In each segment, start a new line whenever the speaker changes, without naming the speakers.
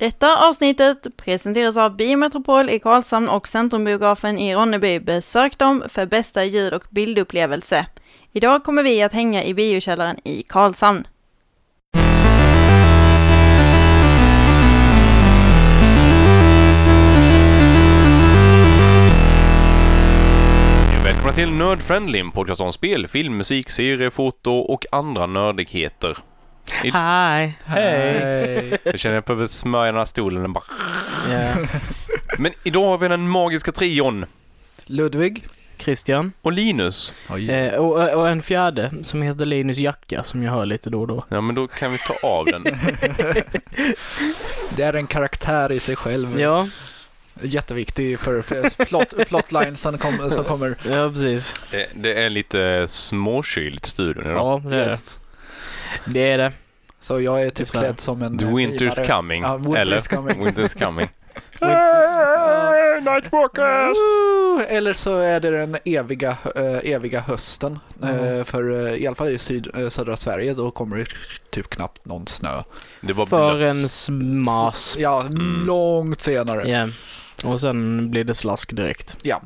Detta avsnittet presenteras av Biometropol i Karlshamn och Centrumbiografen i Ronneby. Besök dem för bästa ljud och bildupplevelse. Idag kommer vi att hänga i biokällaren i Karlshamn.
Välkomna till Nerd Friendly, en podcast om spel, film, musik, serie, foto och andra nördigheter. I-
Hi.
Hej!
Jag känner att jag behöver smörja den här stolen. Den bara...
Ja.
Men idag har vi den magiska trion.
Ludvig.
Christian.
Och Linus.
Eh, och, och en fjärde som heter Linus Jacka som jag hör lite då och då.
Ja, men då kan vi ta av den.
Det är en karaktär i sig själv.
Ja,
Jätteviktig för, för plot, plotlines som, kom, som kommer.
ja precis.
Det, det är lite småkylt i studion idag.
Ja, det är det.
Yes.
Det är det.
Så jag är typ klädd som en
The winter's coming.
Ja, winter
Eller?
is coming.
Winter's coming.
Nightwalkers! Woo! Eller så är det den eviga, eh, eviga hösten. Eh, för eh, i alla fall i syd, södra Sverige då kommer det typ knappt någon snö.
Det var.
Förrän smas.
Ja,
Mm.
långt senare.
Ja. Och sen blir det slask direkt.
Ja.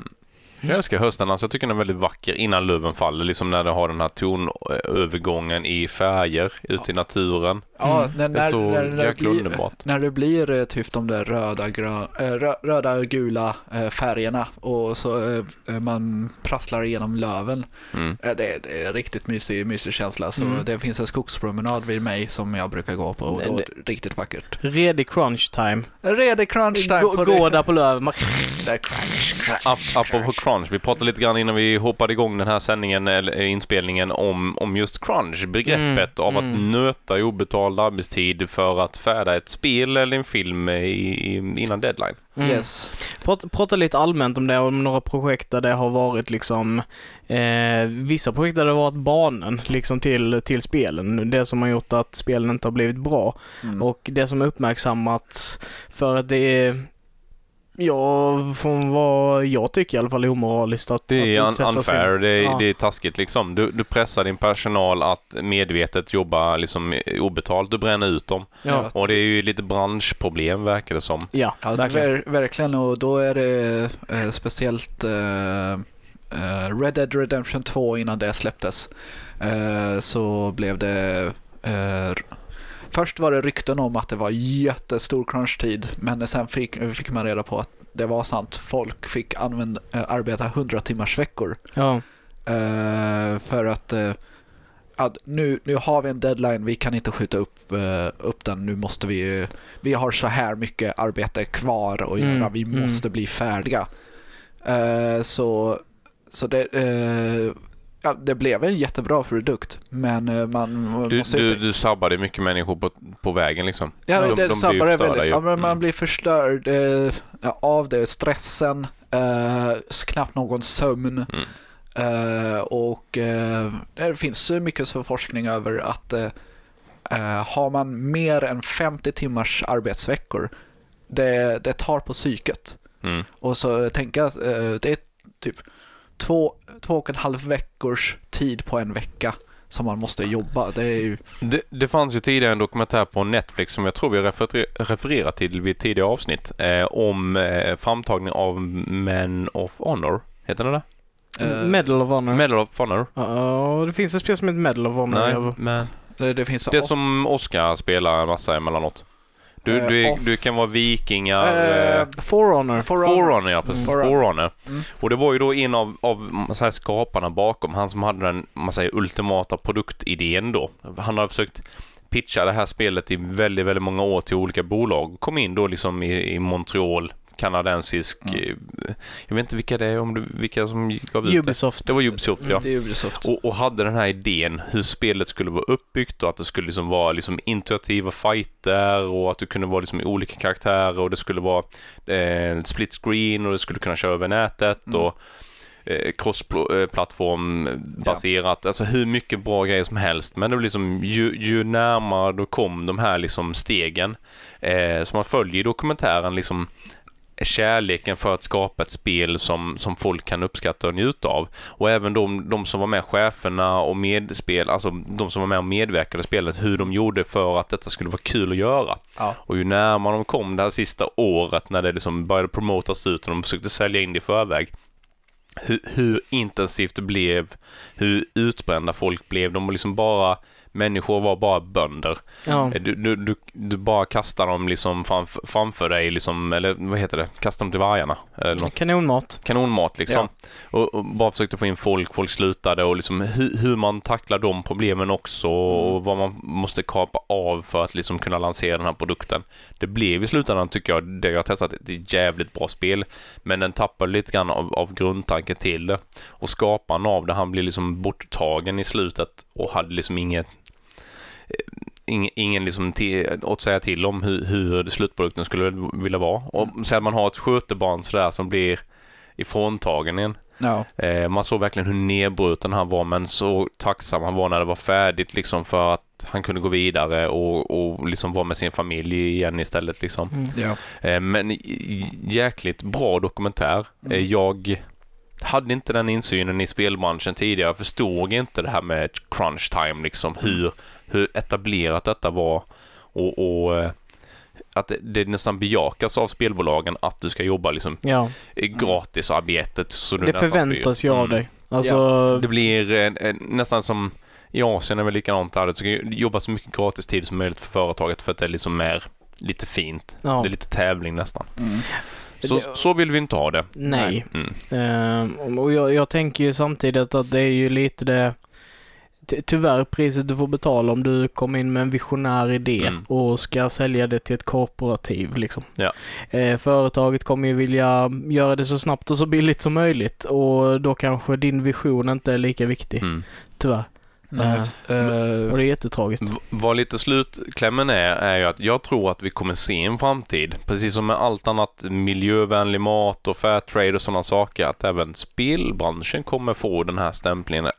Jag älskar hösten, alltså jag tycker den är väldigt vacker innan löven faller, liksom när den har den här tonövergången i färger ute i naturen.
Ja,
Mm.
när, när,
så
när, när, det blir, när det blir eh, typ de där röda, grön, äh, rö, röda gula eh, färgerna och så eh, man prasslar igenom löven.
Mm.
Eh, det, det är riktigt mysig, mysig känsla. Så
Mm.
det finns en skogspromenad vid mig som jag brukar gå på och då är
Det-
riktigt vackert.
Redig crunch time.
Redig crunch time
Gå,
på
gå
det.
där på löven.
Apropå crunch, vi pratade lite grann innan vi hoppade igång den här sändningen, eller eh, inspelningen, om, om just crunch, begreppet
Mm,
av att
mm.
nöta i obetald arbetstid för att färda ett spel eller en film i, i, innan deadline.
Mm.
Yes.
Prata, prata lite allmänt om det, om några projekt där det har varit liksom eh, Vissa projekt där det har varit banen liksom till, till spelen. Det som har gjort att spelen inte har blivit bra.
Mm.
Och det som är uppmärksammats för att det är Ja, från vad jag tycker i alla fall är omoraliskt att
Det är
att
un- unfair,
sin-
det är,
Ja.
det är taskigt liksom. Du, du pressar din personal att medvetet jobba liksom obetalt, du bränner ut dem.
Ja,
Och det är ju lite branschproblem verkar det som.
ja,
Ja,
verkligen.
ver verkligen och då är det eh, speciellt eh, eh, Red Dead Redemption 2 innan det släpptes. Eh, så blev det eh, Först var det rykten om att det var jättestor crunch-tid men sen fick, fick man reda på att det var sant. Folk fick använda, eh, arbeta 100 timmars veckor
Ja,
eh, för att eh, att nu, nu har vi en deadline, vi kan inte skjuta upp, eh, upp den. Nu måste vi, vi har så här mycket arbete kvar att
Mm,
göra, vi
mm.
måste bli färdiga. Så så det, ja, det blev en jättebra produkt, men eh, man
Du,
måste
du, du sabbade mycket människor på, på vägen liksom.
Ja,
de-
det,
de blir
sabbar det
förstörda
väldigt.
ju.
Ja, men man
Mm.
blir förstörd eh, av det. Stressen, eh, knappt någon sömn.
Mm.
Eh, och eh, det finns så mycket för forskning över att eh, har man mer än 50 timmars arbetsveckor, det, det tar på psyket.
Mm.
Och så tänka, det är typ två, två och en halv veckors tid på en vecka som man måste jobba. Det är ju,
Det, det fanns ju tidigare en dokumentär på Netflix som jag tror vi har refer- refererat till vid tidigare avsnitt eh, om eh, framtagning av Men of Honor. Heter den det?
eh,
Medal of Honor.
Medal of Honor?
Ja, det finns ett spel som heter Medal of Honor.
Nej, men
det, det finns
det som Oscar spelar en massa emellanåt. Du,
Eh,
du,
off-
du kan vara vikingar.
Eh,
eh,
For Honor.
For Honor.
Forerunner, ja precis.
Mm.
Forerunner.
Mm.
Och det var ju då en av, av så här, skaparna bakom, han som hade den man säger, ultimata produktidén då. Han har försökt pitcha det här spelet i väldigt, väldigt många år till olika bolag. Kom in då liksom i, i Montreal, kanadensisk,
Mm.
jag vet inte vilka det är, om du, vilka som gav ut det.
Ubisoft.
Det var Ubisoft ja.
Det är Ubisoft.
Och, och hade den här idén hur spelet skulle vara uppbyggt och att det skulle liksom vara liksom intuitiva fighter och att du kunde vara liksom i olika karaktärer och det skulle vara eh, split screen och det skulle kunna köra över nätet
Mm.
och eh, cross-plattform baserat. Alltså hur mycket bra grejer som helst. Men det blir liksom ju, ju närmare du kom de här liksom stegen. Eh, så man följer i dokumentären liksom kärleken för att skapa ett spel som, som folk kan uppskatta och njuta av. Och även de, de som var med, cheferna och medspel, alltså de som var med och medverkade i spelet, hur de gjorde för att detta skulle vara kul att göra.
Ja.
Och ju närmare de kom det här sista året när det liksom började promotas ut och de försökte sälja in det i förväg, hur, hur intensivt det blev, hur utbrända folk blev. De var liksom bara människor var bara bönder.
Ja.
Du, du, du, du bara kastar dem liksom framför, framför dig, liksom, eller vad heter det? Kasta dem till vargarna.
Kanonmat.
Kanonmat liksom. Och, och bara försökte få in folk, folk slutade och liksom hur, hur man tacklar de problemen också och vad man måste kapa av för att liksom kunna lansera den här produkten. Det blev i slutändan, tycker jag, det jag har testat, ett jävligt bra spel. Men den tappar lite grann av, av grundtanken till det. Och skaparen av det, han blir liksom borttagen i slutet och hade liksom inget ingen, ingen liksom till, att säga till om hur, hur slutprodukten skulle vilja vara. Och sen att man har ett skötebarn sådär som blir ifråntagen igen.
Ja.
Eh, man såg verkligen hur nedbruten han var men så tacksam han var när det var färdigt liksom för att han kunde gå vidare och, och liksom vara med sin familj igen istället liksom.
Mm.
Ja.
Eh, men jäkligt bra dokumentär. Eh,
Mm.
jag hade inte den insynen i spelbranschen tidigare. Jag förstod inte det här med crunch time liksom. Hur, hur etablerat detta var och, och eh, att det, det nästan bejakas av spelbolagen att du ska jobba liksom
Ja,
i gratisarbetet. Så du
det förväntas ju av
Mm.
dig. Alltså,
Det blir en, en, nästan som i Asien är väl likadant där. Du ska jobba så mycket gratis tid som möjligt för företaget för att det är liksom mer lite fint.
ja.
Det är lite tävling nästan.
Mm.
Så,
Det-
så vill vi inte ha det.
Nej.
Mm.
Ehm, och jag, jag tänker ju samtidigt att det är ju lite det Tyvärr priset du får betala om du kommer in med en visionär idé
Mm.
och ska sälja det till ett korporativ liksom.
Ja.
Eh, företaget kommer ju vilja göra det så snabbt och så billigt som möjligt och då kanske din vision inte är lika viktig,
Mm.
tyvärr.
Nej.
Och
Eh,
det är jättetragiskt.
Vad lite slutklämmen är, är ju att jag tror att vi kommer se en framtid, precis som med allt annat miljövänlig mat och fair trade och sådana saker, att även spelbranschen kommer få den här stämplingen, eh,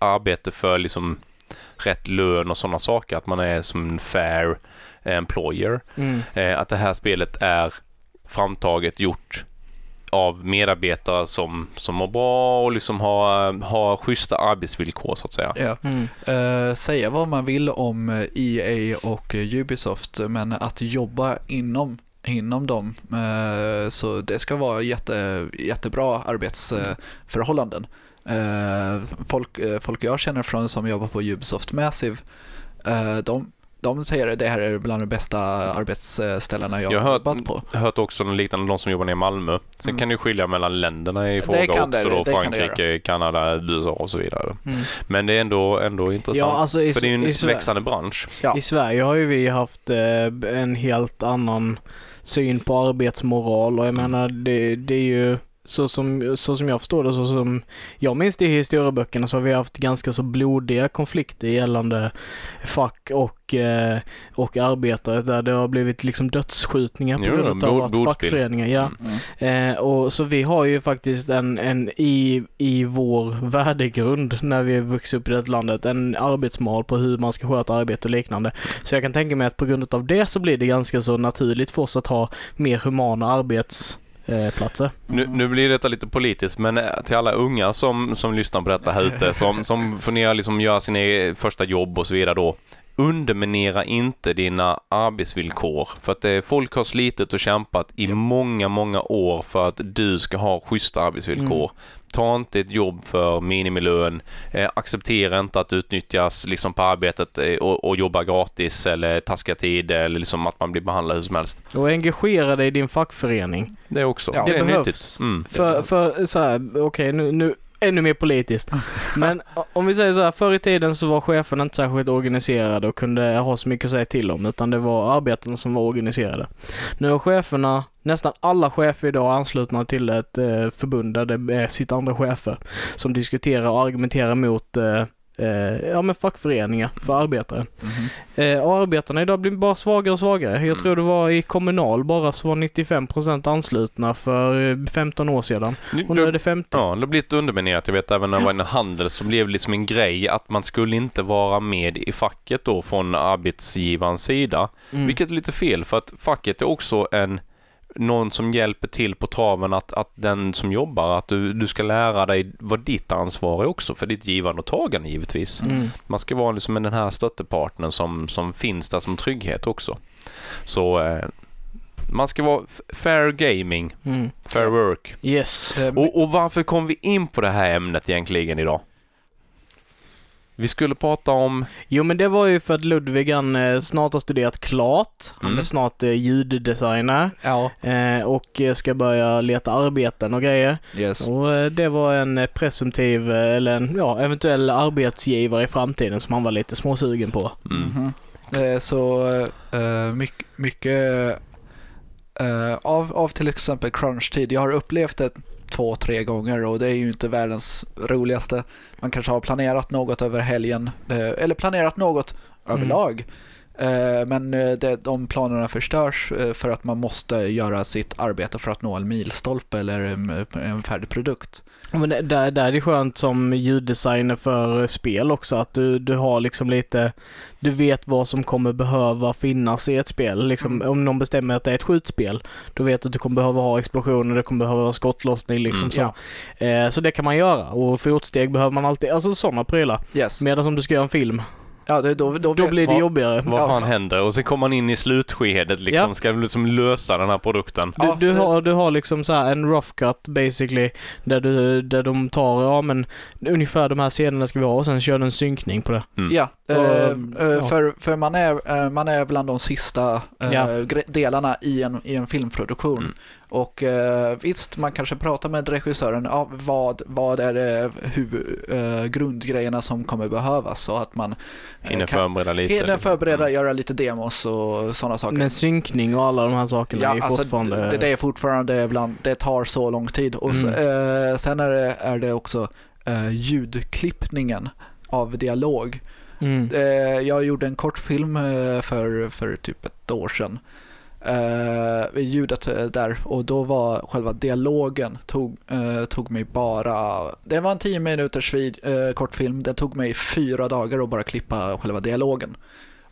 arbete för liksom rätt lön och sådana saker, att man är som en fair employer.
Mm.
Eh, att det här spelet är framtaget, gjort av medarbetare som, som mår bra och liksom har, har schyssta arbetsvillkor så att säga.
ja.
Mm.
Eh, säga vad man vill om eh, EA och eh, Ubisoft, men att jobba inom inom dem. eh, Så det ska vara jätte, jättebra arbetsförhållanden. Folk, folk jag känner från som jobbar på Ubisoft Massive, de, de säger att det här är bland de bästa arbetsställena jag
Jag
har
har
jobbat på.
hört, hört också något liknande, de som jobbar nere i Malmö. Sen
Mm.
kan det ju skilja mellan länderna i
Det
fråga
kan det-
också då,
det
Frankrike, Kanada, USA och så vidare.
Mm.
Men det är ändå, ändå intressant.
Ja, alltså i,
för det är ju en växande bransch.
Ja.
i Sverige har ju vi haft eh, en helt annan syn på arbetsmoral och jag
Mm.
menar det, det är ju så som, så som jag förstår det, så som jag minns det i historieböckerna så har vi haft ganska så blodiga konflikter gällande fack och, eh, och arbetare där det har blivit liksom dödsskjutningar på grund av
blod-
att fackföreningar, ja.
Mm.
Mm.
Eh, och så vi har ju faktiskt en, en i, i vår värdegrund när vi vuxit upp i det landet, en arbetsmal på hur man ska sköta arbete och liknande. Så jag kan tänka mig att på grund av det så blir det ganska så naturligt för oss att ha mer humana arbetsplatser. Eh, platser.
Nu, nu blir detta lite politiskt, men eh, till alla unga som, som lyssnar på detta här ute, som, som funderar liksom göra sina e-, första jobb och så vidare då. Underminera inte dina arbetsvillkor. För att det, folk har slitit och kämpat i många, många år för att du ska ha schyssta arbetsvillkor. Ta inte ett jobb för minimilön. Eh, acceptera inte att utnyttjas liksom på arbetet eh, och, och jobba gratis eller taska tid eller liksom att man blir behandlad hur som helst.
Och engagera dig i din fackförening.
Det också.
Ja,
det,
det
är
behövs.
nyttigt. Mm.
För, för så här, okej nu, nu ännu mer politiskt. Men om vi säger så här, förr i tiden så var cheferna inte särskilt organiserade och kunde ha så mycket att säga till om, utan det var arbetarna som var organiserade. Nu har cheferna, nästan alla chefer idag anslutna till ett eh, förbund där det är sitt andra chefer som diskuterar och argumenterar mot eh, eh, ja, men fackföreningar för arbetare.
Mhm.
Eh, och arbetarna idag blir bara svagare och svagare. Jag
Mm.
tror det var i Kommunal bara så var 95% anslutna för eh, 15 år sedan. Och nu är det 50.
Ja, det har blivit underminerat. Jag vet även när jag var inom handel så blev det liksom en grej att man skulle inte vara med i facket då från arbetsgivarens sida.
Mm.
Vilket är lite fel för att facket är också en någon som hjälper till på traven att, att den som jobbar, att du, du ska lära dig vad ditt ansvar är också för ditt givande och tagande givetvis.
Mm.
Man ska vara liksom den här stöttepartnern som, som finns där som trygghet också. Så eh, man ska vara fair gaming,
Mm.
fair work.
Yes.
Och, och varför kom vi in på det här ämnet egentligen idag? Vi skulle prata om...
Jo men det var ju för att Ludvig han eh, snart har studerat klart. Han
Mm.
är snart eh, ljuddesigner
Ja,
eh, och ska börja leta arbeten och grejer.
yes.
Och det var en presumtiv eller en ja, eventuell arbetsgivare i framtiden som han var lite småsugen på.
Mm.
Eh, Så uh, mycket, mycket av, av till exempel crunchtid. Jag har upplevt det två, tre gånger och det är ju inte världens roligaste. Man kanske har planerat något över helgen eh, eller planerat något
Mm.
överlag. Eh, Men eh, det, de planerna förstörs för att man måste göra sitt arbete för att nå en milstolpe eller en, en färdig produkt.
Men där, där är det skönt som ljuddesigner för spel också att du, du har liksom lite, du vet vad som kommer behöva finnas i ett spel. Liksom,
Mm.
Om någon bestämmer att det är ett skjutspel, då vet du att du kommer behöva ha explosioner, det kommer behöva ha skottlossning liksom
Mm.
så. Eh, så det kan man göra och fotsteg behöver man alltid, alltså sådana prylar.
Yes.
Medan om du ska göra en film,
Ja, det, då, då,
då blir det
vad-
jobbigare.
Vad
Ja.
fan händer? Och sen kommer man in i slutskedet liksom,
Ja.
ska liksom lösa den här produkten.
Du, du, har, du har liksom så här en rough cut basically där, du, där de tar, ja men ungefär de här scenerna ska vi ha och sen kör du en synkning på det.
Mm.
Ja, eh, eh,
ja.
För, för man, är, eh, man är bland de sista
Ja.
delarna i en, i en filmproduktion.
Mm.
Och visst, man kanske pratar med regissören, ja, vad, vad är det huvud, grundgrejerna som kommer behövas så att man
Hinner
kan
förbereda lite.
hinner
liksom.
förbereda,
Mm.
göra lite demos och sådana saker.
Men synkning och alla de här sakerna är ju
alltså,
fortfarande...
det, det är fortfarande ibland, det tar så lång tid. Och så, eh, sen är det, är det också eh, ljudklippningen av dialog.
Mm.
Eh, jag gjorde en kortfilm eh, för, för typ ett år sedan. Eh, ljudet eh, där och då var själva dialogen tog, eh, tog mig bara, det var en 10 minuters vid, eh, kortfilm, det tog mig fyra dagar att bara klippa själva dialogen.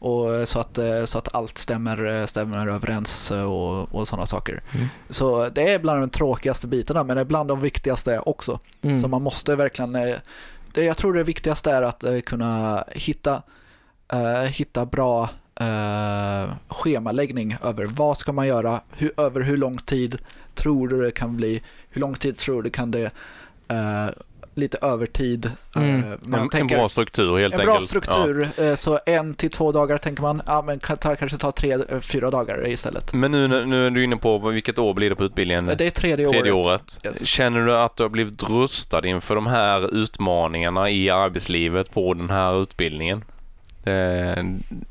Och så att, så att allt stämmer, stämmer överens och, och sådana saker.
Mm.
Så det är bland de tråkigaste bitarna men det är bland de viktigaste också.
Mm.
Så man måste verkligen, det, jag tror det viktigaste är att eh, kunna hitta, eh, hitta bra eh, schemaläggning över vad ska man göra, hur, över hur lång tid tror du det kan bli, hur lång tid tror du kan det, eh, lite övertid. Eh,
Mm.
man
En, en
tänker-
bra struktur helt
en
enkelt.
bra struktur, eh, så en till två dagar tänker man, ja men kan ta, kanske ta tre, eh, fyra dagar istället.
Ja. Men nu, nu är du inne på vilket år blir det på utbildningen?
Det är tredje,
Tredje
året.
året.
Yes.
Känner du att du har blivit rustad inför de här utmaningarna i arbetslivet på den här utbildningen? Eh,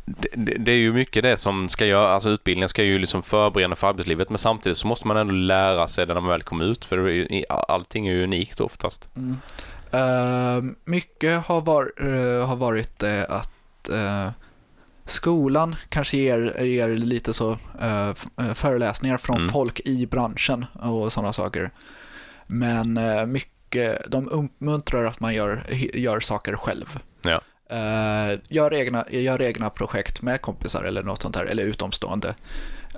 Det, det, det är ju mycket det som ska göra, alltså utbildningen ska ju liksom förbereda för arbetslivet men samtidigt så måste man ändå lära sig det när man väl kommer ut för det är allting är ju unikt oftast.
Mm. Eh, mycket har, var, eh, har varit det att eh, skolan kanske ger, ger lite så föreläsningar från
Mm.
folk i branschen och sådana saker. Men mycket, de uppmuntrar att man gör, gör saker själv.
Ja.
Eh, gör, egna, gör egna projekt med kompisar eller något sånt där, eller utomstående.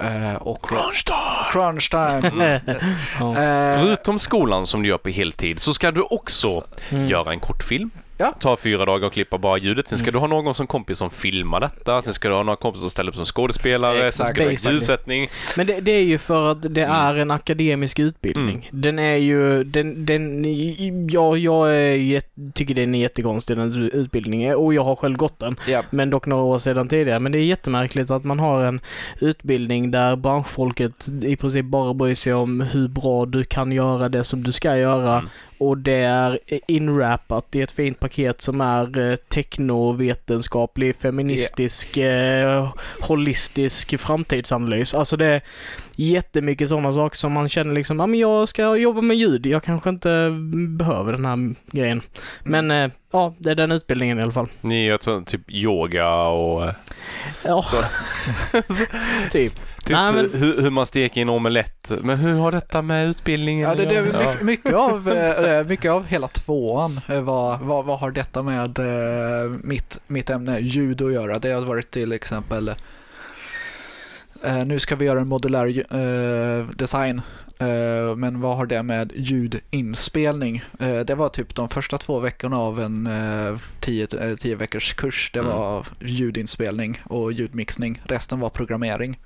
Eh, och
Crunch time!
crunch time.
ja.
Eh,
Förutom skolan som du gör på heltid så ska du också
Mm.
göra en kortfilm.
Ja.
Ta fyra dagar och klippa bara ljudet. Sen ska
Mm.
du ha någon som kompis som filmar detta. Sen ska du ha några kompisar som ställer upp som skådespelare. Sen
Exakt.
ska du ha
Basically.
ljudsättning.
Men det, det är ju för att det
Mm.
är en akademisk utbildning. Den är ju, den, den, ja, jag är, tycker den är jättekonstig den utbildningen och jag har själv gått den.
ja.
Men dock några år sedan tidigare. Men det är jättemärkligt att man har en utbildning där branschfolket i princip bara bryr sig om hur bra du kan göra det som du ska göra.
Mm.
Och det är inwrappat i ett fint paket som är eh, teknovetenskaplig, feministisk, eh, holistisk framtidsanalys. Alltså det jättemycket sådana saker som man känner liksom, ja men jag ska jobba med ljud, jag kanske inte behöver den här grejen. Men eh, ja, det är den utbildningen i alla fall.
Ni gör typ yoga och eh,
Ja, typ.
typ
Nej, men-
hur, hur man steker en omelett. Men hur har detta med utbildningen
Ja, det, det mycket, mycket, av, eh, mycket av hela tvåan. eh, Vad, vad, vad har detta med mitt, mitt ämne ljud att göra? Det har varit till exempel nu ska vi göra en modulär eh, design. Eh, men vad har det med ljudinspelning? Eh, det var typ de första två veckorna av en eh, tio, eh, tio veckors kurs. Det
Mm.
var ljudinspelning och ljudmixning. Resten var programmering.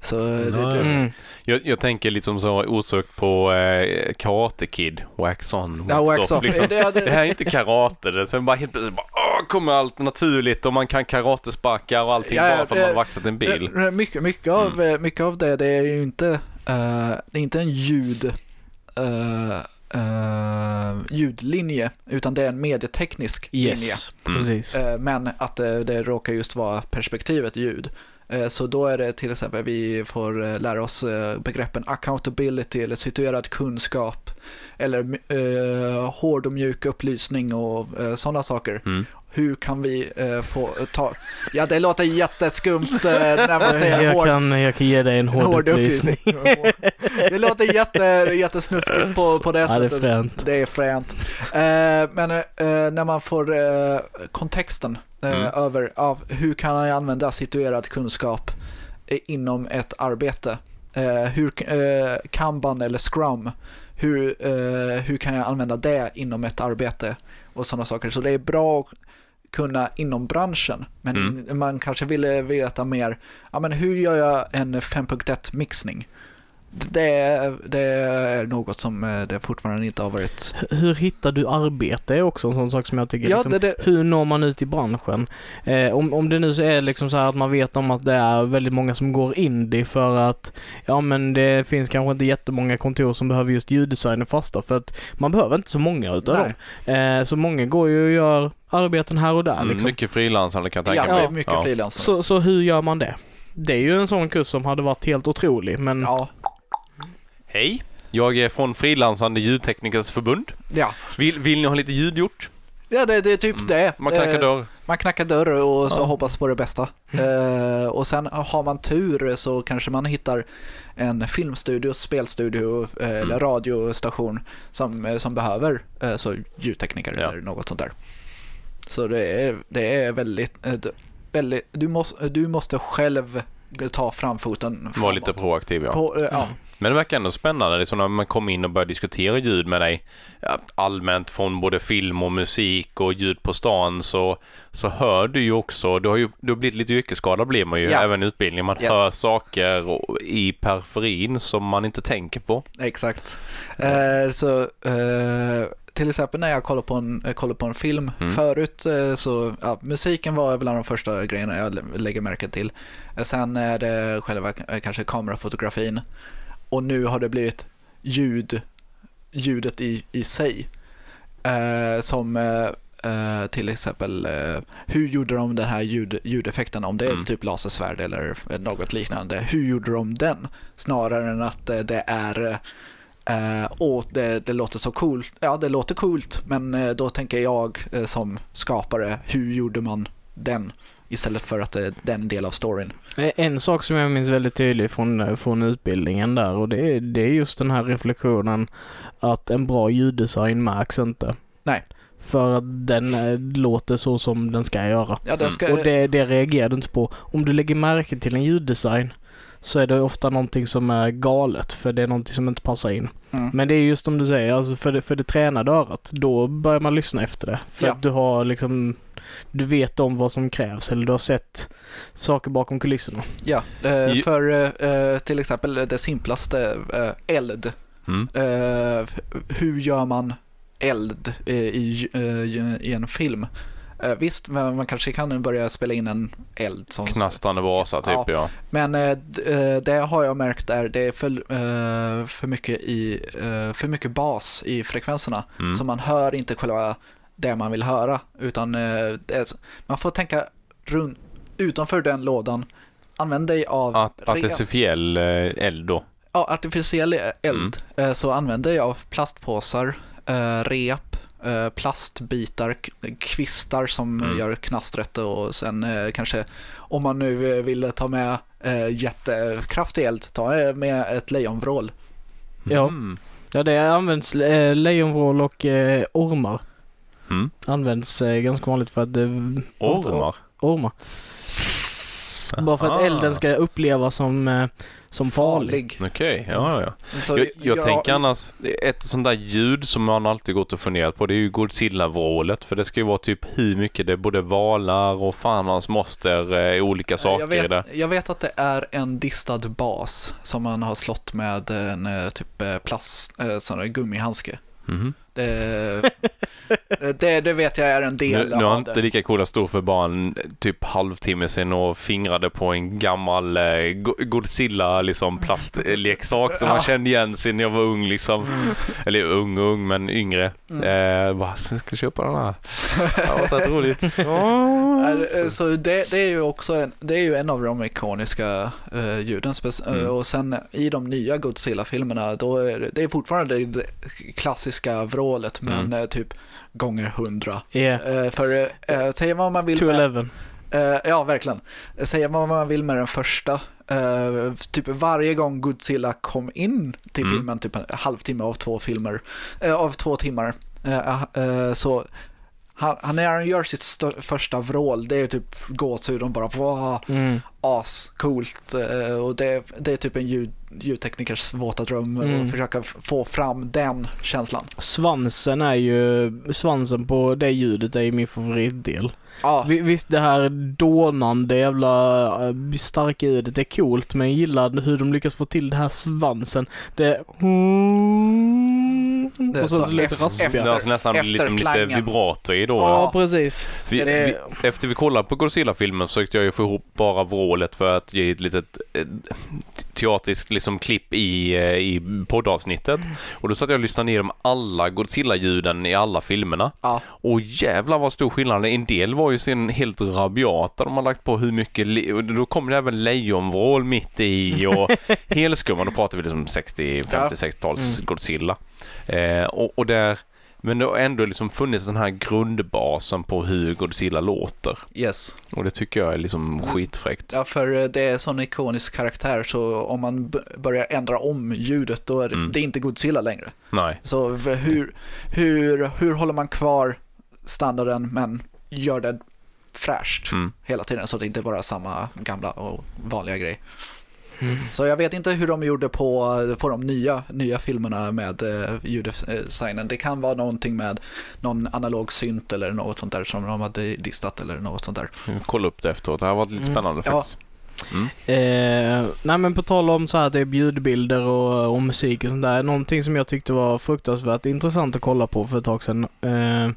Så det,
Ja,
det,
Mm.
Jag, jag tänker liksom så osökt på eh, Karate Kid, Wax on, Wax,
ja, wax
off.
off.
Liksom.
Det, det,
Det här är inte karate, det. sen bara helt plötsligt bara, åh, kommer allt naturligt och man kan karatesparkar och allting
Ja,
bara för
det-
att man har vaxat en bil.
Mycket, mycket, av,
Mm.
eh, mycket av det, det är ju inte, eh, det är inte en ljud, eh, eh, ljudlinje, utan det är en medieteknisk linje.
Yes,
Mm.
precis.
Eh, Men att det, det råkar just vara perspektivet ljud. Eh, så då är det till exempel vi får eh, lära oss eh, begreppen accountability eller situerad kunskap eller eh, hård och mjuk upplysning och sådana saker.
Mm.
Hur kan vi eh, få ta... Ja, det låter jätteskumt eh, när man säger
Jag
hård,
kan, jag kan ge dig en hård, upplysning.
det låter jätte, jättesnuskigt på, på det
Ja, det är
sättet.
fränt.
Det är fränt. Eh, men eh, när man får eh, kontexten eh,
Mm.
över av hur kan jag använda situerad kunskap eh, inom ett arbete? Eh, hur eh, Kanban eller Scrum, hur, eh, hur kan jag använda det inom ett arbete och sådana saker. Så det är bra att kunna inom branschen, men
Mm.
man kanske ville veta mer, ja men hur gör jag en 5.1 mixning? Det, är- det är något som eh, det fortfarande inte har varit.
Hur hittar du arbete är också en sån sak som jag tycker
Ja,
liksom,
det, det,
Hur når man ut i branschen? Eh, om, om det nu är liksom så här att man vet om att det är väldigt många som går indie för att ja men det finns kanske inte jättemånga kontor som behöver just ljuddesigner fasta för att man behöver inte så många utav
Nej.
dem. Eh, så många går ju och gör arbeten här och där
Mm,
liksom.
Mycket frilansande kan jag tänka
ja,
mig.
mycket
ja.
frilansare.
Så, så hur gör man det? Det är ju en sån kurs som hade varit helt otrolig men
Ja,
Hej, jag är från Frilansande ljudteknikers förbund.
ja.
Vill, vill ni ha lite ljud gjort?
ja det, det är typ
Mm.
det.
Man knackar
Eh,
dörr.
Man knackar dörr och så
Ja.
hoppas på det bästa. Eh, och sen har man tur så kanske man hittar en filmstudio, spelstudio eller
Mm.
radiostation som, som behöver eh, så ljudtekniker
Ja.
eller något sånt där. Så det är, det är väldigt, väldigt du, måste, du måste själv ta framfoten
Var
framåt.
lite proaktiv ja.
På, ja.
Mm.
Men det verkar ändå spännande. Det är så när man kommer in och börjar diskutera ljud med dig allmänt från både film och musik och ljud på stan så, så hör du ju också, du har ju du har blivit lite yrkesskadad blir man ju
Ja.
även i utbildning. Man
Yes.
hör saker i periferin som man inte tänker på.
Exakt. Eh, så eh, till exempel när jag kollar på en, eh, kollar på en film
Mm.
förut så så ja, musiken var bland de första grejerna jag lä- lägger märke till. Eh, Sen är det själva eh, kanske kamerafotografin och nu har det blivit ljud, ljudet i, i sig. Eh, som eh, eh, till exempel eh, hur gjorde de den här ljud, ljudeffekten om det är
Mm.
typ lasersvärd eller något liknande. Hur gjorde de den? Snarare än att eh, det är eh, åh, det, det låter så coolt. Ja, det låter coolt, men då tänker jag som skapare, hur gjorde man den? Istället för att det, är en del av storyn.
Eh, En sak som jag minns väldigt tydligt från, eh, från utbildningen där och det är, det är just den här reflektionen att en bra ljuddesign märks inte.
Nej.
För att den eh, låter så som den ska göra.
Ja,
Mm.
ska,
Och det, det reagerar du inte på. Om du lägger märke till en ljuddesign så är det ofta någonting som är galet för det är någonting som inte passar in.
mm.
Men det är just som du säger, alltså för, det, för det tränade örat, då börjar man lyssna efter det. För
Ja.
att du har liksom, du vet om vad som krävs eller du har sett saker bakom kulisserna.
Ja, eh, för eh, till exempel det simplaste, eh, eld.
Mm.
Hur gör man eld i, i en film? Visst, man kanske kan börja spela in en eld som
Knastrande Vasa typ
Ja.
ja.
Men det har jag märkt är det är för, för, mycket i, för mycket bas i frekvenserna.
Mm.
Så man hör inte själva det man vill höra. Utan eh, är, man får tänka runt, utanför den lådan. Använd dig av
Art- artificiell eh, eld då.
ja, artificiell eld.
Mm.
Eh, så använd dig av plastpåsar, eh, rep, eh, plastbitar, kvistar som
Mm.
gör knastret och sen eh, kanske om man nu vill ta med eh, jättekraftig eld, ta med ett lejonvrål.
Ja.
Mm.
Ja, det används eh, lejonvrål och eh, ormar.
Mm.
Används eh, ganska vanligt för att det...
Ormar.
Ormar. Bara för att
Ah.
elden ska upplevas som, eh, som farlig.
Farlig.
Okej, ja, ja.
Så
Jag, jag tänker annars, ett sånt där ljud som man alltid gått och funderat på, det är ju Godzilla-vrålet. För det ska ju vara typ hur mycket det är både valar och fan hans moster eh, olika saker
jag,
i det.
vet, jag vet att det är en distad bas som man har slått med en eh, typ eh, plast, eh, sån där gummihandske.
Mhm.
Det, det, det vet jag är en
Nu,
del
nu har
av
inte lika coola stod för bara en typ halvtimme sedan och fingrade på en gammal eh, Go- Godzilla liksom plastleksak som man kände igen sen jag var ung liksom. Eller ung ung men yngre.
Mm.
Eh, bara, så jag ska köpa den här. Det varit rätt roligt.
Eh, Så det, det är ju också en, det är ju en av de ikoniska uh, ljuden. Spec-
Mm.
eh, Och sen i de nya Godzilla-filmerna, då är det, det är fortfarande det klassiska vrålet, men
Mm.
eh, typ gånger hundra.
Yeah.
Eh, för uh, säga vad man vill med,
211.
eh, ja verkligen, säga vad man vill med den första, eh, typ varje gång Godzilla kom in till
Mm.
filmen, typ en halvtimme av två filmer, eh, av två timmar, eh, eh, så han, han, när han gör sitt stö- första vrål, det är typ gåshud, de bara wow,
Mm.
ascoolt eh, och det, det är typ en ljud, ljudteknikers våta dröm
Mm.
att försöka få fram den känslan.
Svansen är ju, svansen på det ljudet är ju min favoritdel.
Ja,
Vi- Visst det här dånande jävla äh, starka ljudet är coolt men jag gillar hur de lyckas få till det här svansen. Det...
Det är
och så,
så
lite raspigare.
Alltså nästan liksom lite vibrato i då.
Ja, precis.
Vi,
det-
vi, efter vi kollade på Godzilla-filmen försökte jag ju få ihop bara vrålet för att ge ett litet eh, teatriskt liksom klipp i, eh, i poddavsnittet. Och då satt jag och lyssnade igenom alla Godzilla-ljuden i alla filmerna.
Ja.
Och jävlar vad stor skillnad. En del var ju sen helt rabiata. De har lagt på hur mycket... Då kommer det även lejonvrål mitt i och helskumma. Då pratar vi liksom 60, 50, 60-tals
Mm.
Godzilla. Eh, och, och där... Men det har ändå liksom funnits den här grundbasen på hur Godzilla låter.
yes.
Och det tycker jag är liksom skitfräckt.
Ja, för eh, det är en sån ikonisk karaktär så om man börjar ändra om ljudet då är det,
Mm.
det är inte Godzilla längre.
Nej.
Så hur, hur, hur håller man kvar standarden men gör det fräscht
Mm.
hela tiden så det inte bara är samma gamla och vanliga grej.
Mm.
Så jag vet inte hur de gjorde på, på de nya, nya filmerna med eh, ljuddesignen. Det kan vara någonting med någon analog synt eller något sånt där som de hade distat eller något sånt där.
Kolla upp det efteråt. Det här har varit lite
Mm.
spännande
Ja.
faktiskt.
Eh, nej men på tal om så här det är ljudbilder och, och musik och sånt där. Någonting som jag tyckte var fruktansvärt intressant att kolla på för ett tag sedan. Eh,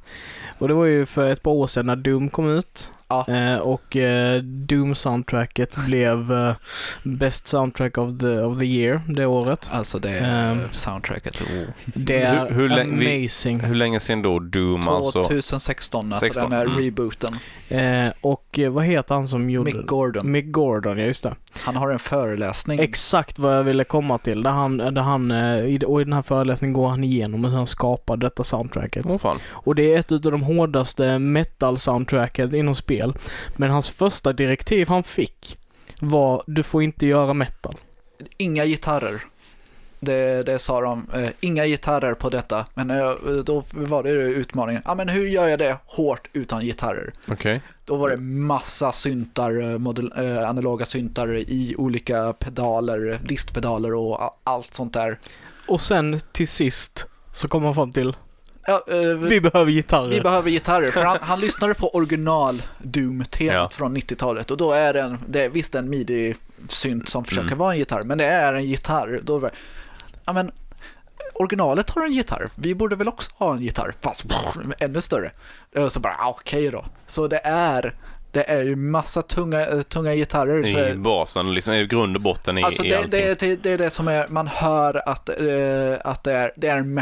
och det var ju för ett par år sedan när Doom kom ut.
Ja.
Eh, och eh, Doom-soundtracket blev eh, Best Soundtrack of the, of the Year det året.
Alltså det
Ehm.
soundtracket. Oh.
Det är
Hur- hur länge- vi-
amazing.
Hur länge sedan då Doom alltså?
2016, alltså
16,
den här
mm.
rebooten.
Eh, och eh, vad heter han som gjorde
Mick Gordon.
Mick Gordon, ja just det.
Han har en föreläsning.
Exakt vad jag ville komma till. Där han, där han, eh, i- och i den här föreläsningen går han igenom hur han skapade detta soundtracket.
Åh fan.
Och det är ett av de hårdaste metal-soundtracket inom spel. Men hans första direktiv han fick var du får inte göra metal.
Inga gitarrer. Det, det sa de. Eh, inga gitarrer på detta. Men eh, då var det utmaningen. Ja, men hur gör jag det hårt utan gitarrer?
Okej.
Då var det massa syntar, eh, modell, eh, analoga syntar i olika pedaler, distpedaler och allt sånt där.
Och sen till sist så kom han fram till
Ja, eh, vi,
behöver gitarrer.
vi behöver gitarrer. För han, han lyssnade på original Doom-temat
Ja.
från 90-talet och då är det, en, det är visst en midi-synt som försöker
Mm.
vara en gitarr, men det är en gitarr. Då det, ja men originalet har en gitarr, vi borde väl också ha en gitarr, fast ännu större. Och så bara, ah, okej då. Så det är, det är ju massa tunga, eh, tunga gitarrer.
I basen, liksom i grund och botten i,
alltså
i
det,
allting.
det, det, det är det som är, man hör att, eh, att det är, det är en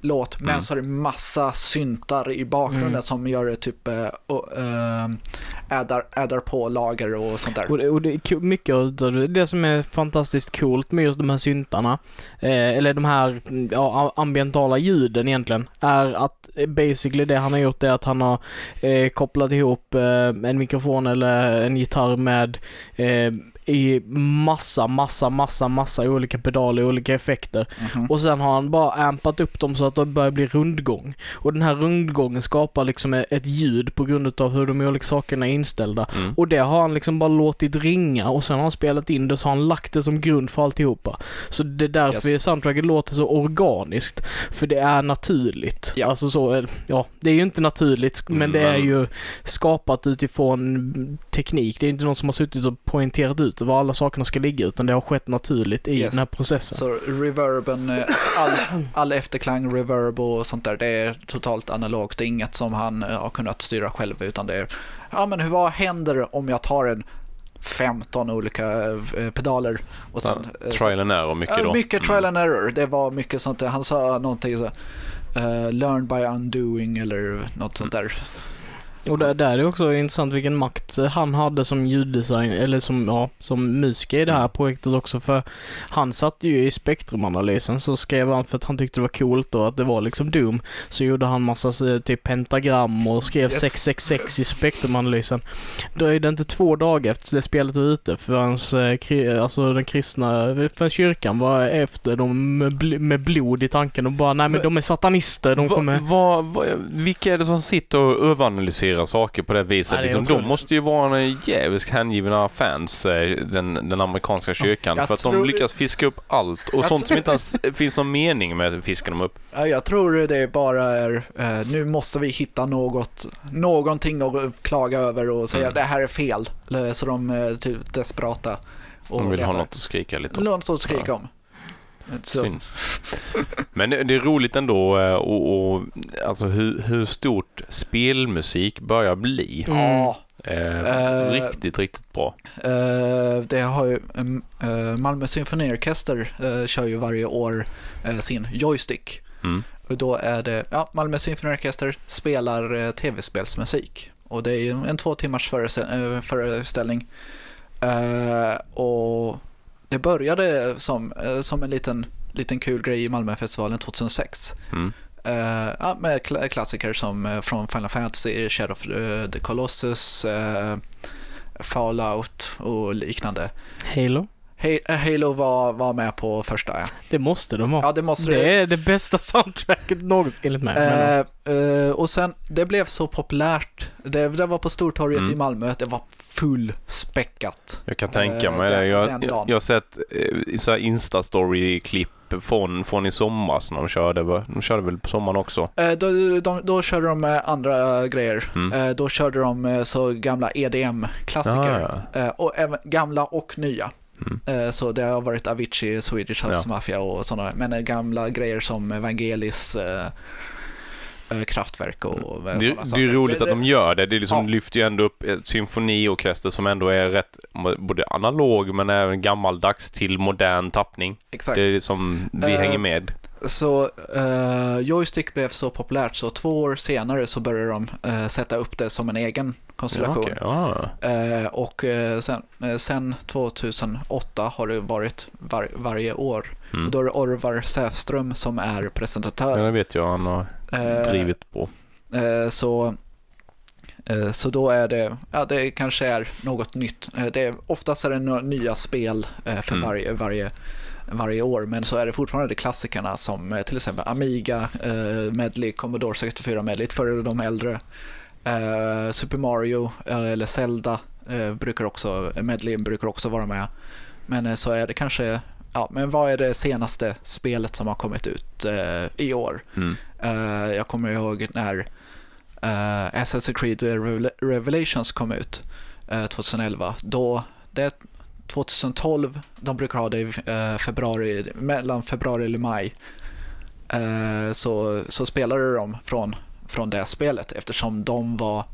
metal-låt, men
Mm.
så är det massa syntar i bakgrunden
Mm.
som gör det typ, eh, och, eh, addar, addar på lager och sånt där.
Och det, och det är mycket av det, som är fantastiskt coolt med just de här syntarna, eh, eller de här ja, ambientala ljuden egentligen, är att eh, basically det han har gjort är att han har eh, kopplat ihop eh, en mikrofon eller en gitarr med i massa, massa, massa, massa olika pedaler, olika effekter.
Mhm.
Och sen har han bara ampat upp dem så att det börjar bli rundgång. Och den här rundgången skapar liksom e- ett ljud på grund av hur de olika sakerna är inställda.
Mm.
Och det har han liksom bara låtit ringa och sen har han spelat in det så har han lagt det som grund för alltihopa. Så det är därför
Yes.
soundtracket låter så organiskt. För det är naturligt.
Ja.
Alltså så, eh, ja, det är ju inte naturligt men
Mm,
det är ju skapat utifrån teknik. Det är inte någon som har suttit och poängterat ut var alla sakerna ska ligga utan det har skett naturligt i
Yes.
den här processen.
Så reverben, eh, all, all efterklang, reverb och sånt där, det är totalt analogt. Det är inget som han eh, har kunnat styra själv utan det är, ja men hur, vad händer om jag tar en 15 olika eh, pedaler och sen... eh,
Trial and error mycket
Ja,
då.
mycket
Mm.
trial and error. Det var mycket sånt där. Han sa någonting så uh, learn by undoing eller något sånt där.
Och där, där är det också intressant vilken makt han hade som ljuddesign, eller som, ja, som musiker i det här projektet också för han satt ju i spektrumanalysen så skrev han för att han tyckte det var coolt och att det var liksom Doom så gjorde han massa eh, typ pentagram och skrev
Yes.
666 i spektrumanalysen. Då är det inte två dagar efter det spelet var ute för hans, eh, alltså den kristna, för kyrkan var efter dem med, bl- med blod i tanken och bara nej men de är satanister, de kommer...
va- va- vilka är det som sitter och överanalyserar saker på det viset?
Ja, det
liksom, de måste ju vara en jävligt hängivna fans, eh, den, den amerikanska kyrkan.
Jag
för att
tror-
de lyckas fiska upp allt och
Jag
sånt som
tror-
inte ens finns någon mening med fiskar de upp.
Ja, jag tror det bara är, eh, nu måste vi hitta något, någonting att klaga över och säga
Mm.
det här är fel. Så de är typ desperata. Och
De vill ha något att skrika lite om.
Något att skrika om. Så,
Synd. Men det är roligt ändå eh, och, och alltså hur, hur stort spelmusik börjar bli.
Mm.
Eh,
Eh,
riktigt, riktigt bra.
eh, det har ju eh, Malmö symfoniorkester kör ju varje år sin joystick.
Mm.
Och då är det, ja, Malmö symfoniorkester spelar tv-spelsmusik. Och det är en två timmars föreställ- föreställning. Och det började som, eh, som en liten, liten kul grej i Malmöfestivalen 2006.
Mm.
Ja, med kla- klassiker som eh, från Final Fantasy, Shadow of the Colossus, eh, Fallout och liknande.
Halo?
Eh, Halo var, var med på första. Ja,
Det måste de ha.
ja det måste
Det är det bästa soundtracket något enligt mig.
Eh, eh, och sen, det blev så populärt. Det, det var på Stortorget
Mm.
i Malmö. Det var fullspäckat.
Jag kan tänka
Eh,
mig det.
den-
Jag, jag, har sett eh, så här Insta-story-klipp från, från i somras när de körde. De körde väl på sommaren också?
Eh, då, de, då körde de med andra grejer.
Mm.
Eh, då körde de eh, så gamla EDM-klassiker.
Ah, ja.
Eh, och även gamla och nya.
Mm.
Eh, så det har varit Avicii, Swedish House
Ja.
Mafia och sådana. Men eh, gamla grejer som Evangelis eh, Kraftwerk och eh,
Det,
sådana
det är
saker.
roligt att de gör det. Det liksom
Ja.
lyfter ju ändå upp ett symfoniorkester som ändå är rätt både analog men även gammaldags till modern tappning.
Exakt.
Det är liksom, vi hänger med.
Så eh, Joystick blev så populärt så två år senare så började de eh, sätta upp det som en egen
Ja,
konstellation.
ja.
Eh, och eh, sen, eh, sen 2008 har det varit var, varje år. Och
Mm.
då är det Orvar Säfström som är
Ja,
presentatör.
det vet jag han har drivit på.
så, så då är det, ja det kanske är något nytt. Det är, oftast är det nya spel för
Mm.
varje, varje, varje år. Men så är det fortfarande klassikerna som eh, till exempel Amiga, eh, Medley, Commodore 64 Medley för de äldre. Eh, Super Mario eh, eller Zelda eh, brukar också, Medley brukar också vara med. Men eh, så är det kanske, ja men vad är det senaste spelet som har kommit ut i år?
Mm.
Jag kommer ihåg när Assassin's Creed Revel- Revelations kom ut eh, 2011. Då, det 2012, de brukar ha det i eh, februari, mellan februari eller maj. Eh, så, så spelade de från, från det spelet eftersom de var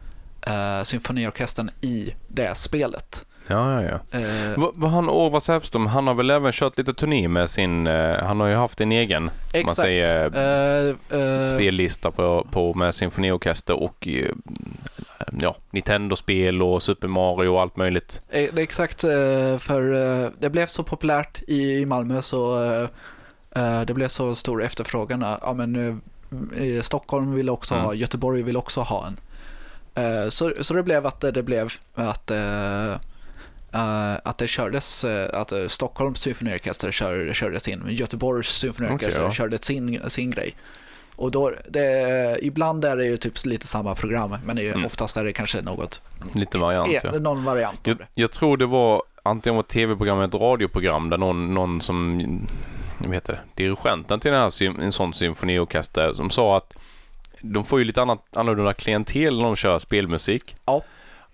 uh, symfoniorkestern i det spelet.
Ja, ja, ja.
Eh,
Va, va, han Orvar Säfström, han har väl även kört lite turné med sin, eh, han har ju haft en egen man
exakt.
säger,
Eh, eh,
spellista på, på med symfoniorkester och eh, ja, Nintendo-spel och Super Mario och allt möjligt.
Eh, Det är exakt, eh, för eh, det blev så populärt i Malmö så eh, eh, det blev så stor efterfrågan. Ja, men, eh, Stockholm ville också
Mm.
ha, Göteborg ville också ha en. Eh, Så, så det blev att det blev att eh, eh, att det kördes, eh, att uh, Stockholms symfoniorkester kör, körde sin, Göteborgs symfoniorkester
Okej, ja.
körde sin, sin grej. Och då, det, ibland är det ju typ lite samma program, men det är
Mm.
oftast är det kanske något,
Lite variant
e-
ja.
någon variant
Jag, jag tror det var antingen var tv-program eller ett radioprogram där någon, någon som, vad heter det, dirigenten till den här en sån symfoniorkester som sa att de får ju lite annat, annorlunda klientel när de kör spelmusik.
Ja.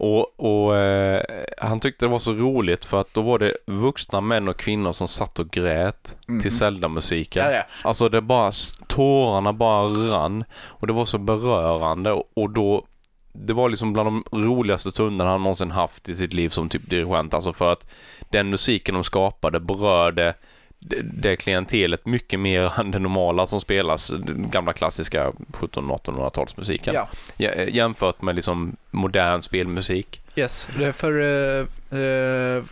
Och, och eh, han tyckte det var så roligt för att då var det vuxna män och kvinnor som satt och grät
Mhm.
till Zelda-musiken.
Ja, ja.
Alltså det bara, tårarna bara rann och det var så berörande och, och då det var liksom bland de roligaste stunderna han någonsin haft i sitt liv som typ dirigent. Alltså för att den musiken de skapade berörde det, det klientelet mycket mer än det normala som spelas, den gamla klassiska 1700-1800-talsmusiken.
Ja.
Ja, Jämfört med liksom modern spelmusik.
Yes, för eh, eh,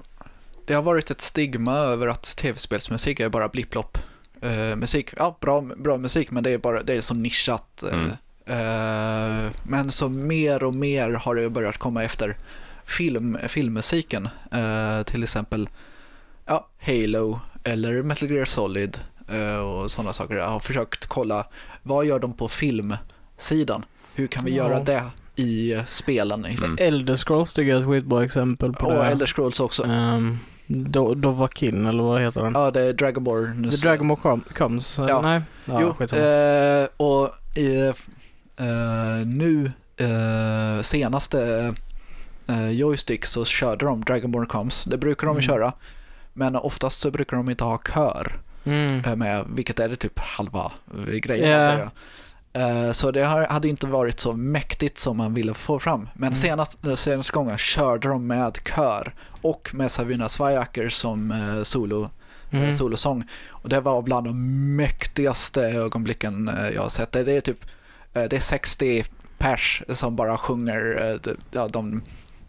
det har varit ett stigma över att tv-spelsmusik är bara blipplopp eh, musik. Ja, bra, bra musik, men det är bara det är så nischat. eh,
Mm.
eh, men så mer och mer har det börjat komma efter film, filmmusiken. Eh, till exempel ja, Halo eller Metal Gear Solid eh, och sådana saker. Jag har försökt kolla vad gör de på filmsidan? Hur kan vi
Ja.
göra det i spelen?
Mm.
Elder Scrolls tycker jag är ett skitbra exempel på
och
det.
Elder Scrolls också.
Um, Do- Dovahkiin eller vad heter den?
Ja, det är Dragonborn.
The Dragon Ball Com- Comes?
Ja.
Nej? Ja,
jo, eh, och i, eh, nu eh, senaste eh, joystick så körde de Dragonborn Comes. Det brukar de
Mm.
köra. Men oftast så brukar de inte ha kör
Mm.
eh, med, vilket är det typ halva eh, grejen. Eh, Så det hade inte varit så mäktigt som man ville få fram. Men
Mm.
senast, senaste gången körde de med kör och med Savina Svajaker som eh, solo
Mm.
solosång. Och det var bland de mäktigaste ögonblicken eh, jag har sett. Det är typ eh, det är 60 pers som bara sjunger eh, ja, de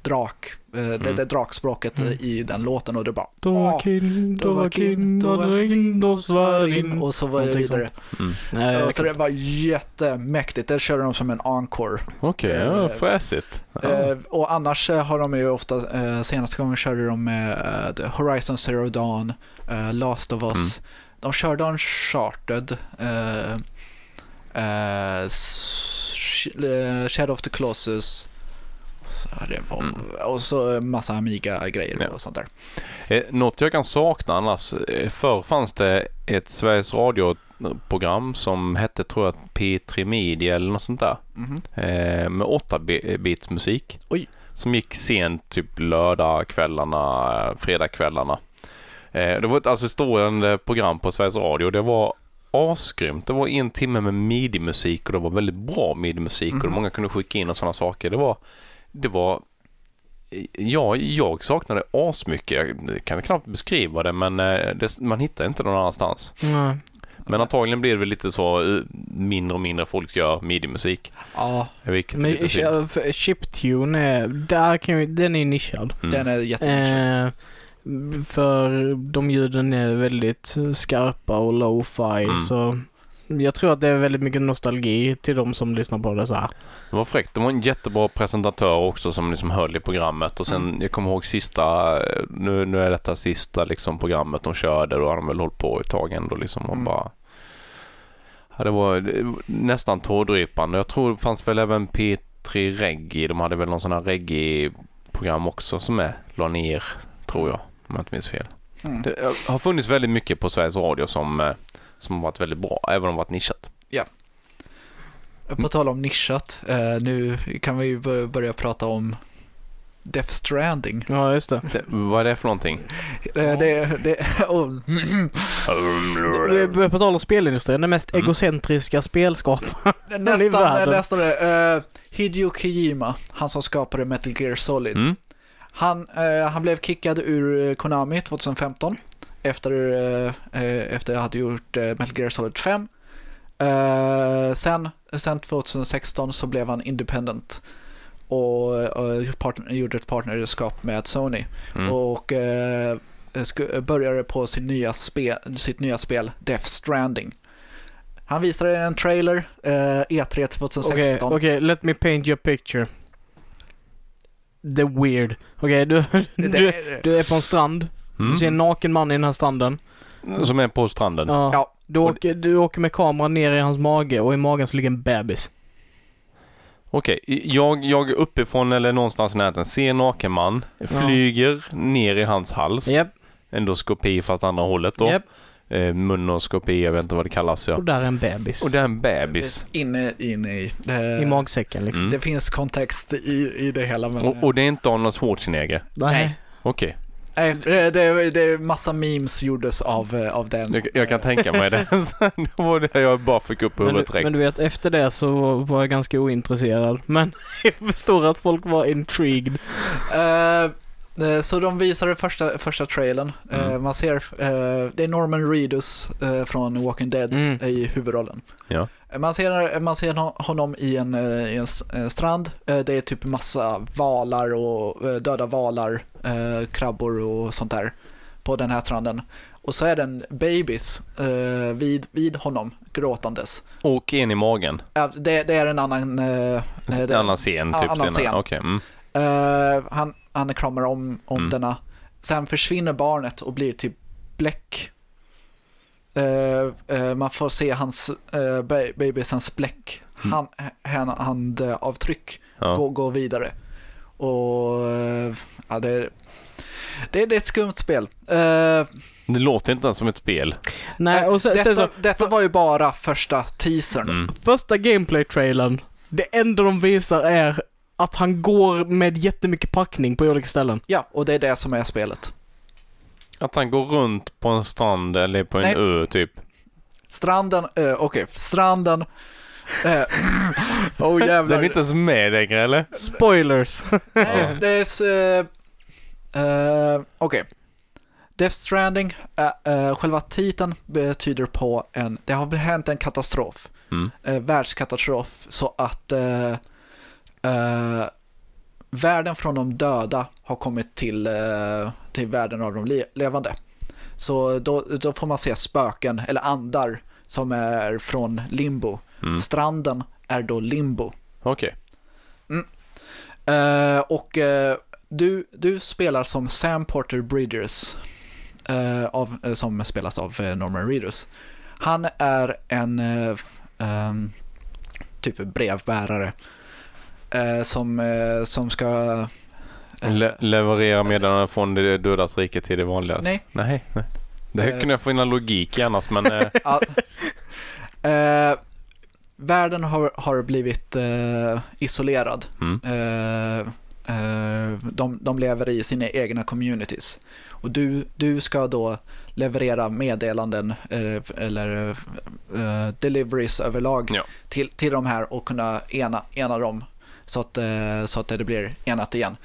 drak, eh, det,
Mm.
det drakspråket
Mm.
i den låten och det bara
Dovahkiin, Dovahkiin, Dovahkiin, Dovahkiin.
och så var det vidare.
Mm.
Nej,
Ja,
jag
så det var jättemäktigt. Det körde de som en encore.
Okej,
Eh,
ja, fräsigt. Ja.
Eh, och annars har de ju ofta, senaste gången körde de med Horizon Zero Dawn, Last of Us.
Mm.
De körde Uncharted, s- eh, Shadow of the Colossus. Det var,
Mm.
Och så massa Amiga-grejer
Ja.
och sånt där.
Eh, Något jag kan sakna annars. eh, Förr fanns det ett Sveriges Radio-program som hette tror jag P3 Media eller något sånt där. Eh, med 8-bits musik.
Oj.
Som gick sent typ lördagskvällarna, fredagskvällarna. Eh, det var ett assisterande program på Sveriges Radio. Det var asgrymt. Det var en timme med midi-musik och det var väldigt bra midi-musik och
Mhm.
många kunde skicka in och sådana saker. Det var, det var Ja, jag saknade asmycket. Jag kan knappt beskriva det men eh, det, man hittar inte någon annanstans.
Nej.
Men antagligen blir det väl lite så eh, mindre och mindre folk gör midi-musik.
Ja,
Vilket är
Men för chiptune är, där kan ju, den är nischad.
Mm.
den är jättenischad.
Eh, för de ljuden är väldigt skarpa och lo-fi
Mm.
så jag tror att det är väldigt mycket nostalgi till de som lyssnar på det så här.
Det var fräckt. Det var en jättebra presentatör också som liksom höll i programmet och sen
Mm.
jag kommer ihåg sista, nu, nu är detta sista liksom programmet de körde då har de väl hållit på ett tag ändå liksom och
Mm.
bara Ja, det var det var nästan tårdrypande. Jag tror det fanns väl även P3 Reggae. De hade väl någon sån här reggae-program också som är la ner, tror jag. Om jag inte minns fel.
Mm.
Det eh, har funnits väldigt mycket på Sveriges Radio som, eh, som har varit väldigt bra, även om det varit nischat.
På tal om nischat, eh, nu kan vi ju börja prata om Death Stranding.
Ja, just det.
Det, vad är det för någonting?
Eh, det, det, oh,
Vi börjar på tal om spelindustrin, den mest
Mm.
egocentriska spelskaparen. i
nästan,
världen.
nästan det. Uh, Hideo Kojima, han som skapade Metal Gear Solid.
Mm?
Han, eh, han blev kickad ur eh, Konami 2015 efter, eh, eh, efter jag hade gjort eh, Metal Gear Solid 5. Eh, sen, sen 2016 så blev han independent och, och partner, gjorde ett partnerskap med Sony
Mm.
och eh, började på sin nya spel, sitt nya spel Death Stranding. Han visade en trailer, eh, E3
Okej,
2016.
okej, let me paint your picture. är weird. Okej, du, du,
Det,
du är på en strand. Du ser en
Mm.
naken man i den här stranden.
Som är på stranden.
Ja.
Ja.
Du, åker, du åker med kameran ner i hans mage och i magen så ligger en bebis.
Okej, jag, jag uppifrån eller någonstans i närheten ser en naken man, flyger ner i hans hals.
Japp,
Endoskopi fast andra hållet då.
japp.
Eh, munoskopi, jag vet inte vad det kallas ja.
Och där är en bebis.
Och det är en bebis.
Inne, inne i... Det,
I magsäcken liksom.
Mm.
det finns kontext i, i det hela. Men,
Och, och det är inte Arnold Schwarzenegger?
Nej.
Okej,
Nej, det, det, massa memes gjordes av, eh, av den.
jag, jag kan tänka mig det. det var det jag bara fick upp huvudet
du,
direkt.
men du vet, efter det så var jag ganska ointresserad. Men jag förstår att folk var intrigued.
Eh, så de visade första, första trailern.
Mm.
man ser, det är Norman Reedus från Walking Dead
Mm.
i huvudrollen.
Ja.
Man ser, man ser hon- honom i en, eh, i en eh, strand. Eh, Det är typ massa valar och döda valar, krabbor och sånt där på den här stranden. Och så är det en babys vid, vid honom gråtandes.
Och en i magen.
Det, det är en annan...
En
det-
annan scen typ.
annan scen.
Okej, mm.
Han, han kramar om, om
Mm.
denna. Sen försvinner barnet och blir typ bläck. Eh, eh, man får se hans uh, babysens bläck.
Mm.
Han, hand, handavtryck
ja.
gå, gå vidare. Och eh, ja, det, det, det är ett skumt spel. Eh,
Det låter inte ens som ett spel.
Nej, och sen,
detta,
sen så,
detta var ju bara första teasern.
Mm.
första gameplay-trailern. Det enda de visar är att han går med jättemycket packning på olika ställen.
Ja, och det är det som är spelet.
Att han går runt på en strand eller på en
Nej.
ö typ.
Stranden, uh, okej, stranden. Uh, oh jävlar.
Den är inte ens med längre eller?
Spoilers!
Nej, det är... eh, eh, Okej. Death Stranding, eh, eh, själva titeln betyder på en... Det har hänt en katastrof.
Mm.
Eh, världskatastrof. Så att eh, eh, världen från de döda har kommit till, eh, till världen av de le- levande. Så då, då får man se spöken, eller andar, som är från limbo.
Mm.
Stranden är då limbo.
Okej.
Eh, och eh, du, du spelar som Sam Porter Bridgers, eh, av, eh, som spelas av eh, Norman Reedus. Han är en eh, ehm, typ brevbärare som, som ska...
Le- leverera meddelanden från det dödas rike till det vanliga?
Nej.
Nej. nej. Det här
Eh.
kunde jag få in en logik i annars men... eh,
eh, världen har, har blivit eh, isolerad.
mm.
Eh, eh, de, de lever i sina egna communities. Och du, du ska då leverera meddelanden eller deliveries överlag
Ja.
till, till de här och kunna ena, ena dem så att, så att det blir enat igen.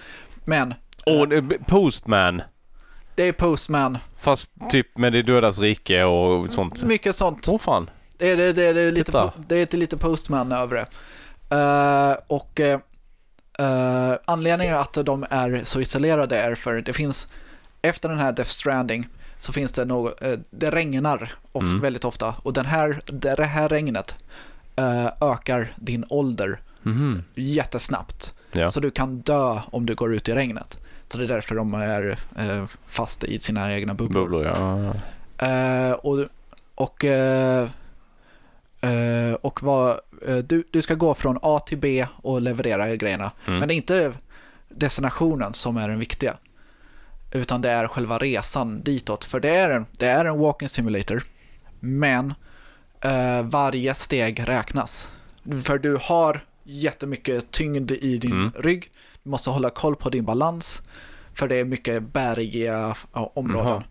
Men
det är Postman!
det är Postman,
Fast typ med det dödas rike och sånt.
mycket sånt.
Åh fan.
Det är, det, det, det är, lite,
Titta.
det är lite, postman över det. Eh, och uh, anledningen att de är så isolerade är för det finns, efter den här Death Stranding, så finns det något, eh, det regnar of,
Mm.
väldigt ofta. Och den här, det här regnet eh, ökar din ålder
Mhm.
jättesnabbt.
Ja.
Så du kan dö om du går ut i regnet. Så det är därför de är eh, fast i sina egna bubblor.
Bubblor, ja.
Eh, och och, eh, eh, och vad, eh, du, du ska gå från A till B och leverera grejerna.
Mm.
Men det är inte destinationen som är den viktiga. Utan det är själva resan ditåt. För det är en, det är en walking simulator. Men eh, varje steg räknas. För du har jättemycket tyngd i din
Mm.
rygg. Du måste hålla koll på din balans. För det är mycket bergiga ja, områden.
Jaha.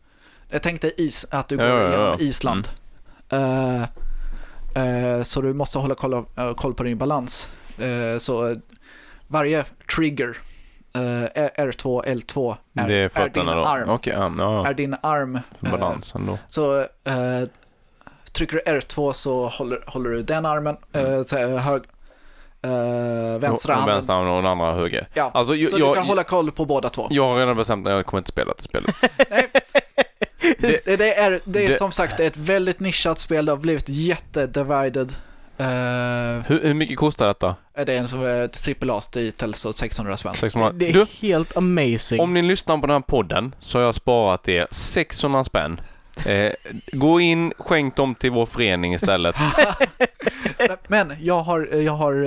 Jag tänkte is, att du
Ja,
går
ja, ja.
igenom Island. Eh, eh, så du måste hålla koll, eh, koll på din balans. Så varje trigger, eh, R2, L2, är,
är
din arm.
Okej, ja. ja.
Är din arm.
Balansen då.
så trycker du R2 så håller, håller du den armen, här, hög, eh, vänstra handen.
Vänstra armen och den andra höger.
Ja,
Alltså, jag,
så du
jag,
kan hålla koll på båda två.
jag har redan bestämt att jag kommer inte spela det spelet.
Det, det, det är, det är
Det-
som sagt ett väldigt nischat spel. Det har blivit jättedivided. Eh,
Hur, hur mycket kostar detta?
det är en som är trippel A-titel så 600 spänn.
600?
Det är
Du,
helt amazing.
om ni lyssnar på den här podden så har jag sparat er 600 spänn. Eh, gå in, skänk dem till vår förening istället.
Men jag har, jag har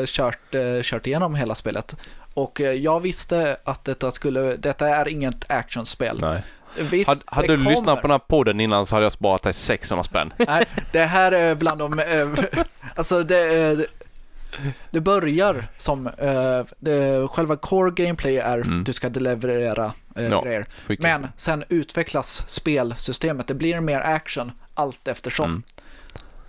eh, kört, eh, kört igenom hela spelet. Och eh, jag visste att detta skulle, detta är inget actionspel.
Nej.
Visst,
Hade, hade du lyssnat
kommer.
på den här podden innan så hade jag sparat dig 600 spänn.
Nej, det här är bland de... alltså det, det börjar som... eh, det, själva core gameplay är
Mm.
du ska leverera eh,
Ja,
grejer.
Skicka.
Men sen utvecklas spelsystemet. Det blir mer action allt eftersom.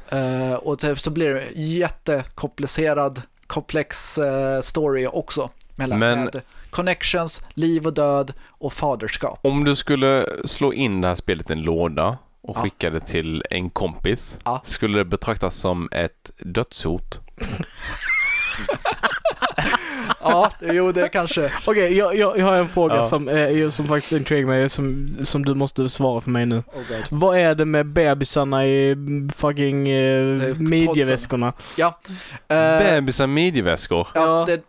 Mm.
Eh, och typ så blir det jättekomplicerad, komplex eh, story också. Mellan
Men-
med connections, liv och död och faderskap.
Om du skulle slå in det här spelet i en låda och
Ja.
skicka det till en kompis,
Ja.
skulle det betraktas som ett dödshot?
Ja, jo det kanske.
Okej, jag, jag, jag har en fråga
Ja.
som, eh, som faktiskt intrigerar mig, som, som du måste svara för mig nu.
Oh God.
Vad är det med bebisarna i fucking eh, midjeväskorna?
Ja. eh,
Bebisar midjeväskor?
ja,
Ja.
det,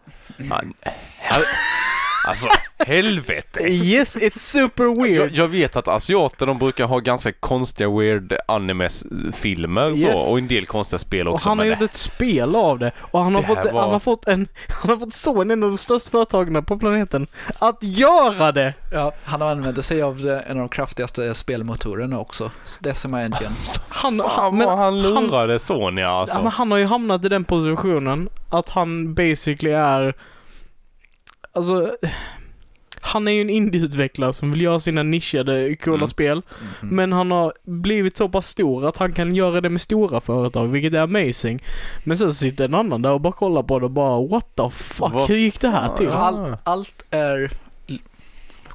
Alltså, helvete!
Yes, it's super
Jag,
weird.
jag vet att asiater de brukar ha ganska konstiga weird animes-filmer
Yes.
så, och en del konstiga spel
Och
också.
han har gjort ett spel av det. Och han har,
Det här
fått,
var-
han har fått en, han har fått Sony, en av de största företagen på planeten, att göra det!
ja, han använder sig av det- en av de kraftigaste spelmotorerna också. Decima Engine.
Han,
Fan
han, men,
han
han-
lurade Sony alltså.
ja, men han har ju hamnat i den positionen att han basically är, alltså, han är ju en indieutvecklare som vill göra sina nischade coola
Mm.
spel.
Mhm.
Men han har blivit så pass stor att han kan göra det med stora företag, vilket är amazing. Men sen sitter en annan där och bara kollar på det och bara what the fuck,
Vad
hur gick det här till?
All, allt är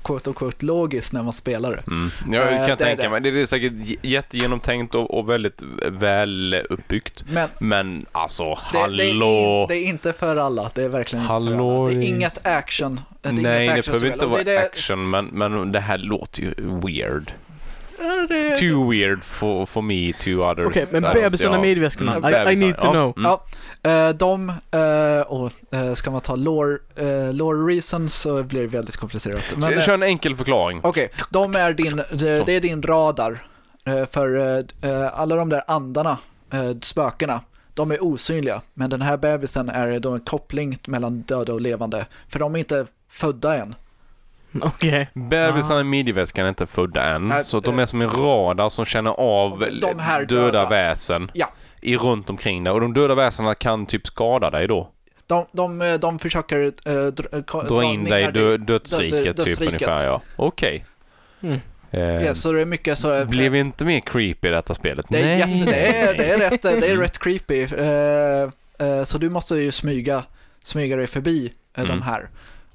quote quote logiskt när man spelar det.
Mm. Jag
Eh,
kan
det är
tänka
det.
mig. Det är säkert jättegenomtänkt och, och väldigt väl uppbyggt.
Men
Men alltså,
det, det, är,
hallå!
det är inte för alla. Det är verkligen inte för
Hallå,
alla. Det är inget action. Det är
Nej,
inget
det behöver inte vara
det det-
action, men, men det här låter ju weird.
Det-
Too weird for, for me, to others.
Okej, men
Ja,
bebisarna i midväskorna,
Mm,
I, I need to
ja.
know.
Mm.
Ja, eh, de, eh, och eh, ska man ta lore, eh, lore reasons så blir det väldigt komplicerat. Men, eh,
Kör en enkel förklaring.
Okej, de är din, det, det är din radar. eh, För eh, alla de där andarna, eh, spökena, de är osynliga. Men den här bebisen är då en koppling mellan döda och levande. För de är inte födda än.
Okej.
Bebisarna i midjeväskan är inte födda än,
Nej,
så de
eh,
är som en radar som känner av
De här
döda,
döda.
väsen
Ja.
i runt omkring dig. Och de döda väsena kan typ skada dig då.
De, de, eh, de försöker eh, dra, ka-
Dra in dig i
ner
dö, dödsriket
död-
typ
dödsriket.
ungefär ja. Okej.
Mm.
Eh,
Ja, så det är mycket så...
Blev inte mer creepy i detta spelet?
Det är,
Nej.
jätte, det är, det är, rätt, det är rätt creepy. Eh, eh, så du måste ju smyga, smyga dig förbi eh, de
Mm.
här.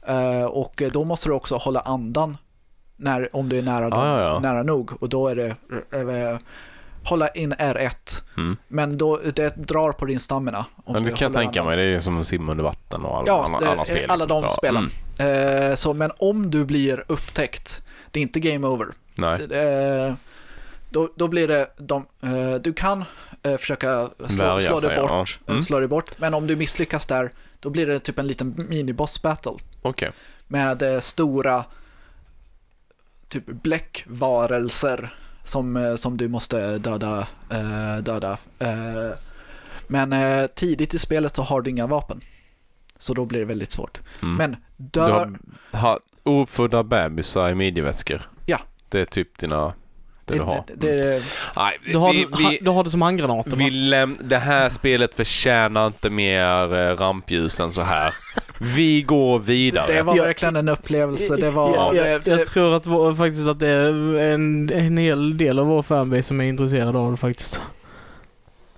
Eh, och då måste du också hålla andan när, om du är nära, dem,
Ja, ja, ja.
nära nog. Och då är det eh, hålla in R1.
Mm.
Men då, det drar på din stamina.
Men det kan jag tänka mig. Det är som att simma under vatten och alla,
Ja,
alla, alla spel.
alla
liksom.
de
Ja,
spelen.
mm.
Eh, så, men om du blir upptäckt, det är inte game over.
Nej.
Eh, då, då blir det, de, eh, du kan försöka slå,
Värja
slå, dig
ja.
bort, eh,
Mm.
slå dig bort, men om du misslyckas där, då blir det typ en liten mini-boss battle
Okej.
med eh, stora typ bläckvarelser som, eh, som du måste döda. Eh, döda. Eh, men eh, tidigt i spelet så har du inga vapen. Så då blir det väldigt svårt.
Mm.
Men
Du
dör...
har, har ouppfödda bebisar i midjeväskor.
Ja.
Det är typ dina... Det, du har. Mm.
Det, det,
Nej,
Du har,
vi, vi,
du har det som handgranater
vi
va?
läm- det här spelet förtjänar inte mer eh, rampljus än så här. Vi går vidare.
det var
Ja.
verkligen en upplevelse. Det var...
jag,
det,
jag,
det,
jag tror att vår, faktiskt att det är en, en hel del av vår fanbase som är intresserad av det faktiskt.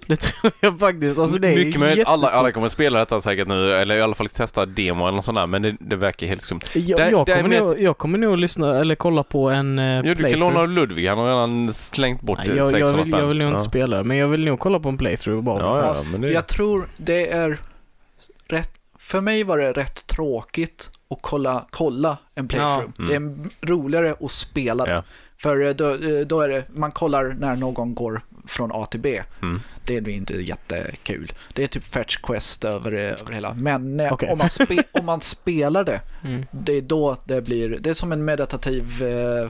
Det tror jag faktiskt. Alltså det är
Mycket möjligt. Alla, alla kommer spela detta säkert nu, eller i alla fall testa demo eller något sånt där, men det, det verkar helt skumt.
Jag,
Där-
jag, kommer
däremot-
nog, jag kommer nog lyssna eller kolla på en uh,
Ja, du kan låna Ludvig, han har redan slängt bort
Nej, jag,
600
jag, vill, jag vill nog
spänn.
inte spela det, men jag vill nog kolla på en playthrough bara.
Ja, ja, det...
Jag tror det är rätt... För mig var det rätt tråkigt att kolla, kolla en playthrough.
Ja.
Det är roligare att spela det.
Ja.
För eh, då, eh, då är det, man kollar när någon går från A till B.
Mm.
Det blir inte jättekul. Det är typ fetch quest över, över hela. Men eh,
Okej.
om, man spe, om man spelar det,
Mm.
det är då det blir, det är som en meditativ eh,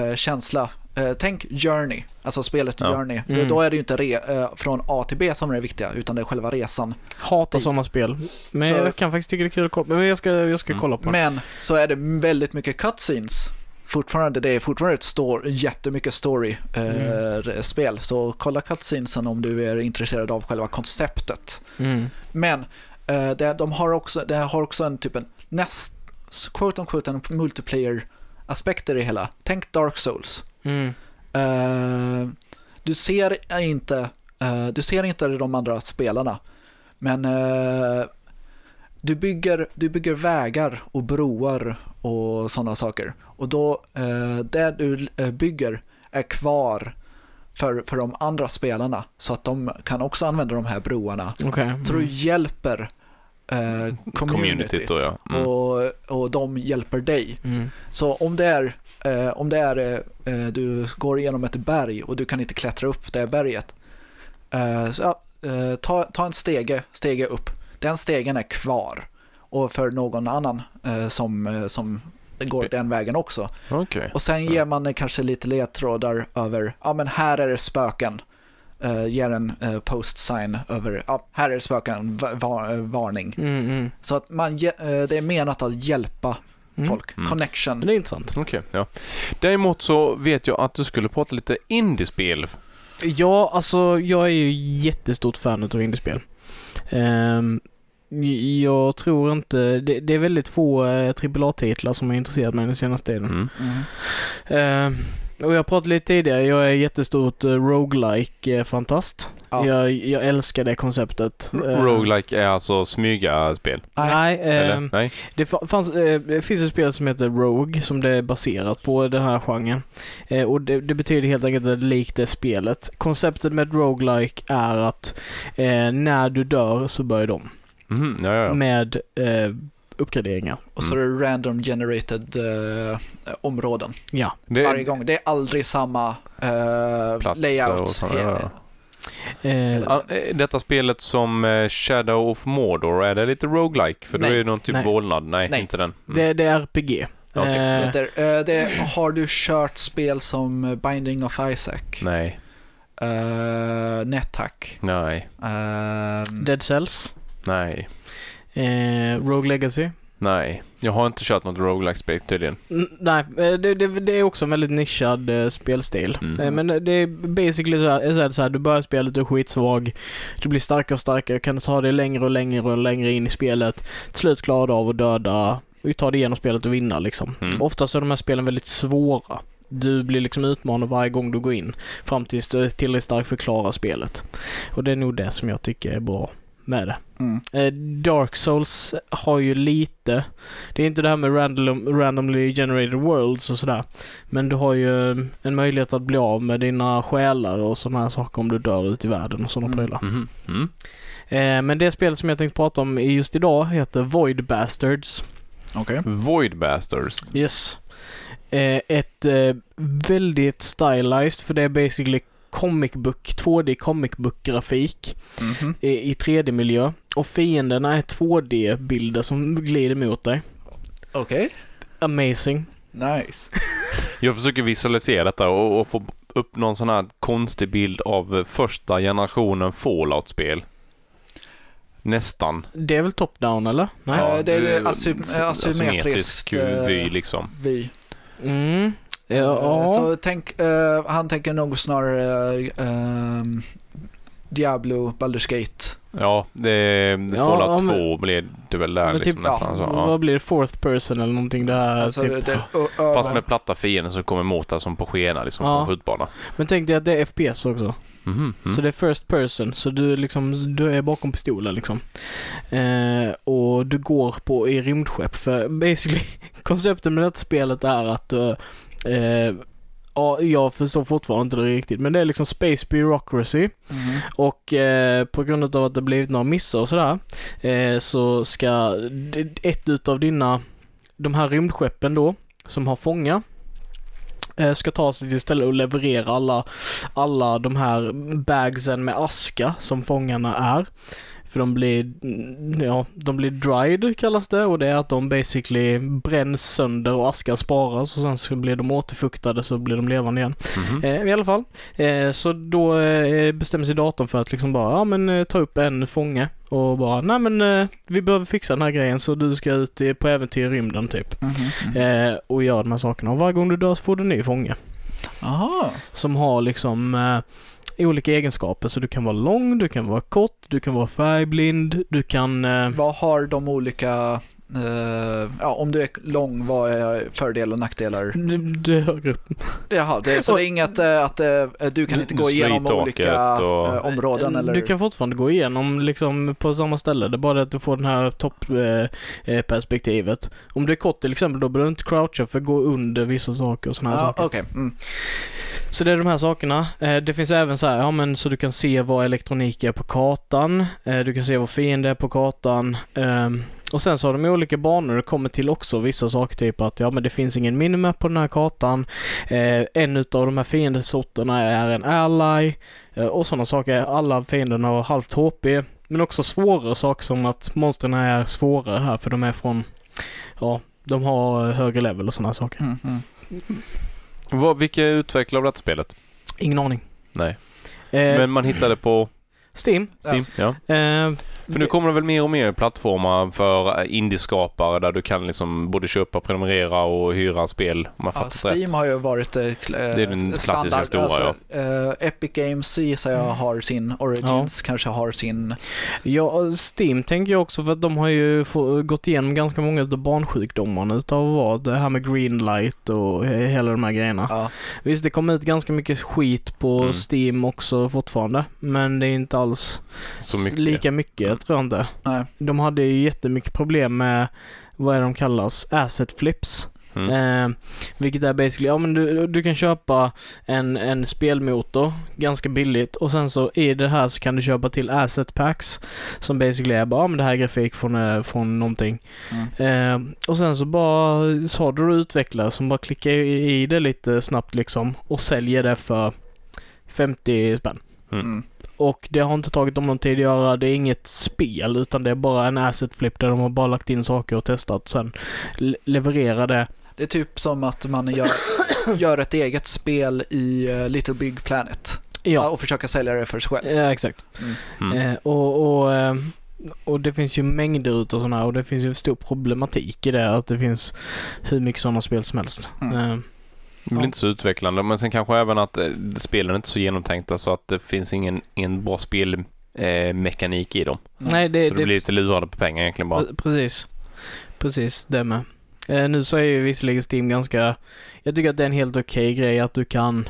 eh, känsla. Eh, tänk Journey, alltså spelet
Ja.
Journey. Det,
Mm.
då är det ju inte re, eh, från A till B som är det viktiga, utan det är själva resan.
Hatar
Dit.
sådana spel. Men
Så-
jag kan faktiskt tycka det är kul att kolla Men jag ska, jag ska
Mm.
kolla på det.
Men så är det väldigt mycket cutscenes. Fortfarande, det är fortfarande ett stor, jättemycket story-spel. så kolla cutscenesen om du är intresserad av själva konceptet.
Mm.
Men eh, det, de har också, det har också en typ en näst, quote on quote, en multiplayer-aspekter i hela. Tänk Dark Souls.
Mm.
Eh, du ser inte, eh, du ser inte de andra spelarna. Men eh, du, bygger, du bygger vägar och broar och sådana saker. Och då, uh, det du bygger är kvar för, för de andra spelarna. Så att de kan också använda de här broarna.
Okej.
Så du
Mm.
hjälper uh, communityt.
Communityt då, ja. Mm.
och, och de hjälper dig.
Mm.
Så om det är, eh, om det är eh, du går igenom ett berg och du kan inte klättra upp det berget. Eh, så, ja, eh, ta, ta en stege, stege upp. Den stegen är kvar. Och för någon annan eh, som, eh, som går den vägen också.
Okej.
Och sen ger man eh, kanske lite ledtrådar över, ja men här är det spöken. Uh, ger en uh, post sign över, ja här är det spöken, va- va- eh, varning.
Mm, mm.
Så att man, det är menat att hjälpa
Mm.
folk.
Mm.
Connection.
Det är intressant.
Okej, ja. Däremot så vet jag att du skulle prata lite indiespel.
Ja, alltså jag är ju jättestort fan av indiespel. J- jag tror inte, det, det är väldigt få uh, AAA-titlar som har intresserat mig den senaste tiden.
Mm.
Mm.
Ehm, och jag pratade lite tidigare, jag är jättestort uh, roguelike-fantast.
Ja.
Jag, jag älskar det konceptet.
R-
Ehm,
Roguelike är alltså smyga-spel?
Nej,
Eller?
ehm,
Nej?
Det, fa- fanns, eh, det finns ett spel som heter Rogue som det är baserat på den här genren. Eh, och det, det betyder helt enkelt att det likt det spelet. Konceptet med roguelike är att eh, när du dör så börjar de.
Mhm, ja, ja, ja.
Med eh, uppgraderingar.
Och så är det random generated eh, områden
Ja.
Det,
varje gång. Det är aldrig samma eh,
Plats
layout.
och så, ja.
Eh,
eh, Detta spelet som eh, Shadow of Mordor, är det lite roguelike? För
Nej.
det är ju någon typ
Nej.
vålnad. Nej,
Nej.
inte den. Mm.
det, det är RPG.
Okej.
Eh,
Det, eh, det, har du kört spel som Binding of Isaac?
Nej,
Uh, NetHack?
nej,
Uh,
Dead Cells.
nej,
Eh, Rogue Legacy.
nej. Jag har inte kört något roguelike-spel tydligen.
N- nej, eh, det, det, det är också en väldigt nischad eh, spelstil.
Mm.
Eh, men det är basically så här, så här, så här, du börjar spelet, du är skitsvag. Du blir starkare och starkare, kan ta dig längre och längre och längre in i spelet. Till slut klarar du av att döda, och ta dig igenom spelet och vinna liksom.
Mm.
Oftast är de här spelen väldigt svåra. Du blir liksom utmanad varje gång du går in. Fram tills du är tillräckligt stark för att klara spelet. Och det är nog det som jag tycker är bra med det.
Mm.
Eh, Dark Souls har ju lite, det är inte det här med random, randomly generated worlds och sådär. Men du har ju eh, en möjlighet att bli av med dina själar och sådana här saker om du dör ute i världen och sådana
Mm.
prylar.
Mhm, mm.
Eh, men det spelet som jag tänkte prata om just idag heter Void Bastards.
Okej.
Void Bastards.
Yes. Eh, ett eh, väldigt stylized, för det är basically comic book, 2D comic book grafik
Mhm.
i, i 3D-miljö. Och fienderna är 2D-bilder som glider mot dig.
Okej.
Amazing.
Nice.
Jag försöker visualisera detta och, och få upp någon sån här konstig bild av eh, första generationen Fallout-spel. Nästan.
Det är väl top-down eller? Nej?
Ja, det är
eh,
asy-
s-
asymmetrisk, eh,
vy liksom.
Vi.
Mm. Ja.
Eh, Så tänk, eh, han tänker nog snarare eh, Diablo, Baldur's Gate.
Ja, det,
Ja,
Fallout
men-
2 blev det väl där liksom.
typ,
nästan, så, ja.
Vad blir det? Fourth person eller någonting det här
Alltså,
typ.
det, ö,
Fast med platta fiender som kommer emot dig som på skena liksom
Ja.
på skjutbana.
Men tänk dig att det är FPS också.
Mm.
Så det är first person, så du liksom, du är bakom pistolen liksom. Eh, och du går på i rymdskepp för basically konceptet med detta spelet är att du, eh, ja, jag förstår fortfarande inte det riktigt, men det är liksom space bureaucracy
Mhm.
och eh, på grund av att det blivit några missar och sådär eh, så ska ett utav dina, de här rymdskeppen då, som har fångar eh, ska ta sig till stället och leverera alla, alla de här bagsen med aska som fångarna är. För de blir, mm, ja, de blir dried kallas det och det är att de basically bränns sönder och askan sparas och sen så blir de återfuktade så blir de levande igen.
Mhm.
Eh, I alla fall. Eh, så då eh, bestämmer sig datorn för att liksom bara, ja men eh, ta upp en fånge och bara, nej men eh, vi behöver fixa den här grejen så du ska ut på äventyr i rymden typ.
Mhm.
Eh, och göra de här sakerna. Och varje gång du dör så får du en ny fånge.
Aha.
Som har liksom olika egenskaper. Så du kan vara lång, du kan vara kort, du kan vara färgblind, du kan... Eh,
Vad har de olika, eh, ja om du är lång, vad är fördelar och nackdelar?
du, du är högre upp.
Jaha, det, så det är inget eh, att eh, du kan inte gå igenom olika
och-
områden eller?
Du kan fortfarande gå igenom liksom på samma ställe. Det är bara det att du får det här toppperspektivet. Perspektivet. Om du är kort till exempel, då behöver du inte croucha för att gå under vissa saker och sådana här
Ja,
saker.
okej. Mm.
Så det är de här sakerna. Det finns även så här, ja men så du kan se vad elektronik är på kartan. Du kan se vad fiende är på kartan. Och sen så har de olika banor det kommer till också vissa saker, typ att ja men det finns ingen minimap på den här kartan. Eh, en utav de här fiendesorterna är en ally. Eh, och sådana saker. Alla fienderna har halvt HP. Men också svårare saker som att monstren är svårare här för de är från, ja, de har högre level och sådana saker.
Mm, mm.
Vad, vilka utvecklare av detta spelet?
Ingen aning.
Nej.
Eh,
Men man hittade på
Steam.
Steam? Ja.
Eh,
För nu kommer det väl mer och mer plattformar för indieskapare där du kan liksom både köpa, prenumerera och hyra spel om jag
Ja,
fattat rätt.
Steam har ju varit eh, eh,
Det är den klassiska
standard.
stora,
ja. eh, Epic Games gissar jag har sin, Origins kanske har sin.
Ja, Steam tänker jag också för att de har ju få, gått igenom ganska många av barnsjukdomarna utav vad det här med greenlight och he- hela de här grejerna.
Ja,
Visst, det kommer ut ganska mycket skit på
Mm.
Steam också fortfarande, men det är inte alls
Så mycket.
lika mycket, tror jag inte.
nej.
De hade ju jättemycket problem med, vad är de kallas, asset flips.
Mm.
Eh, vilket är basically, ja men du, du kan köpa en, en spelmotor ganska billigt och sen så i det här så kan du köpa till asset packs som basically är bara, ja men det här är grafik från, eh, från någonting.
Mm.
Eh, och sen så bara, så har du utvecklare som bara klickar i, i det lite snabbt liksom och säljer det för 50 spänn.
Mm.
Mm.
Och det har inte tagit dem någon tid att göra. Det är inget spel utan det är bara en asset flip där de har bara lagt in saker och testat. Sen le- levererar det.
Det är typ som att man gör, gör ett eget spel i eh, Little Big Planet
Ja,
och försöker sälja det för sig själv.
ja exakt.
Mm.
Eh, och, och, eh, och det finns ju mängder utav sådana här och det finns ju en stor problematik i det. Att det finns hur mycket sådana spel som helst.
Mm.
Det blir inte så utvecklande men sen kanske även att eh, spelen är inte så genomtänkta så att det finns ingen, ingen bra spelmekanik eh, i dem.
nej, det,
Så du blir lite lurade på pengar egentligen bara.
Pre- Precis. Precis, det med. Eh, nu så är ju visserligen Steam ganska... Jag tycker att det är en helt okej grej att du kan...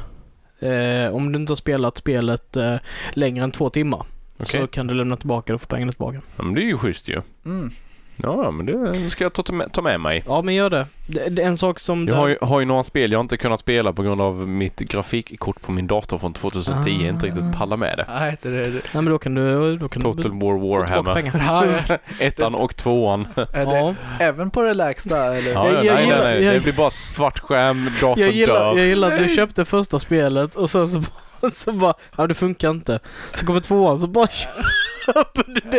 Eh, om du inte har spelat spelet eh, längre än två timmar
Okej.
så kan du lämna tillbaka det och få pengarna tillbaka.
Ja, men det är ju schysst ju.
Mm.
Ja, men det ska jag ta, med- ta med mig.
Ja, men gör det. Det, det är en sak som...
Jag har ju, har ju några spel jag inte kunnat spela på grund av mitt grafikkort på min dator från 2010
Ah.
inte riktigt pallar med det.
Nej, det det.
Nej, men då kan du... Då kan
Total
du
War Warhammer. Ettan och tvåan.
är det
Ja,
även på det lägsta eller?
Ja, ja,
Jag-
nej,
jag
nej,
gillar-
nej.
jag-
Det blir bara svart skärm, datorn
jag, gillar,
dör.
jag gillar att du köpte första spelet och sen så, bara- så bara... Ja, det funkar inte. Så kommer tvåan så bara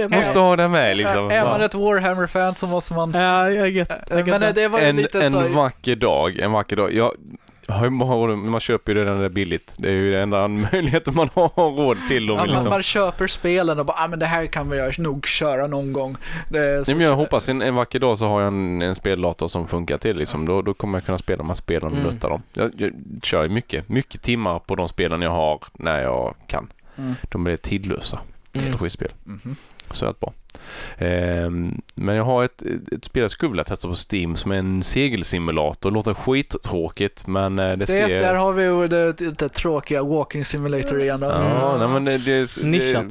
Måste ha det med liksom.
Är man ett Warhammer-fan så måste man...
Ja, jag get, jag get
Men
det.
var
En,
lite
en
så...
vacker dag, en vacker dag. Jag, man köper ju det när det är billigt. Det är ju den enda möjligheten man har råd till. Och
Ja,
liksom.
man köper spelen och bara, ah, men det här kan vi nog köra någon gång. Det är så,
Nej, men jag hoppas en, en vacker dag så har jag en, en speldator som funkar till liksom. Då, då kommer jag kunna spela de här spelen och
Mm.
nötta dem. Jag, jag kör ju mycket, mycket timmar på de spelen jag har när jag kan.
Mm.
De är tidlösa
Mm.
strategispel.
Mhm.
Så att bra. Ehm, men jag har ett, ett spel jag skulle vilja testa på Steam som är en segelsimulator. Det låter skittråkigt men eh, det
Det,
ser...
där har vi ju det, det, det tråkiga Walking Simulator igen. då.
Ja, nej, men det, det,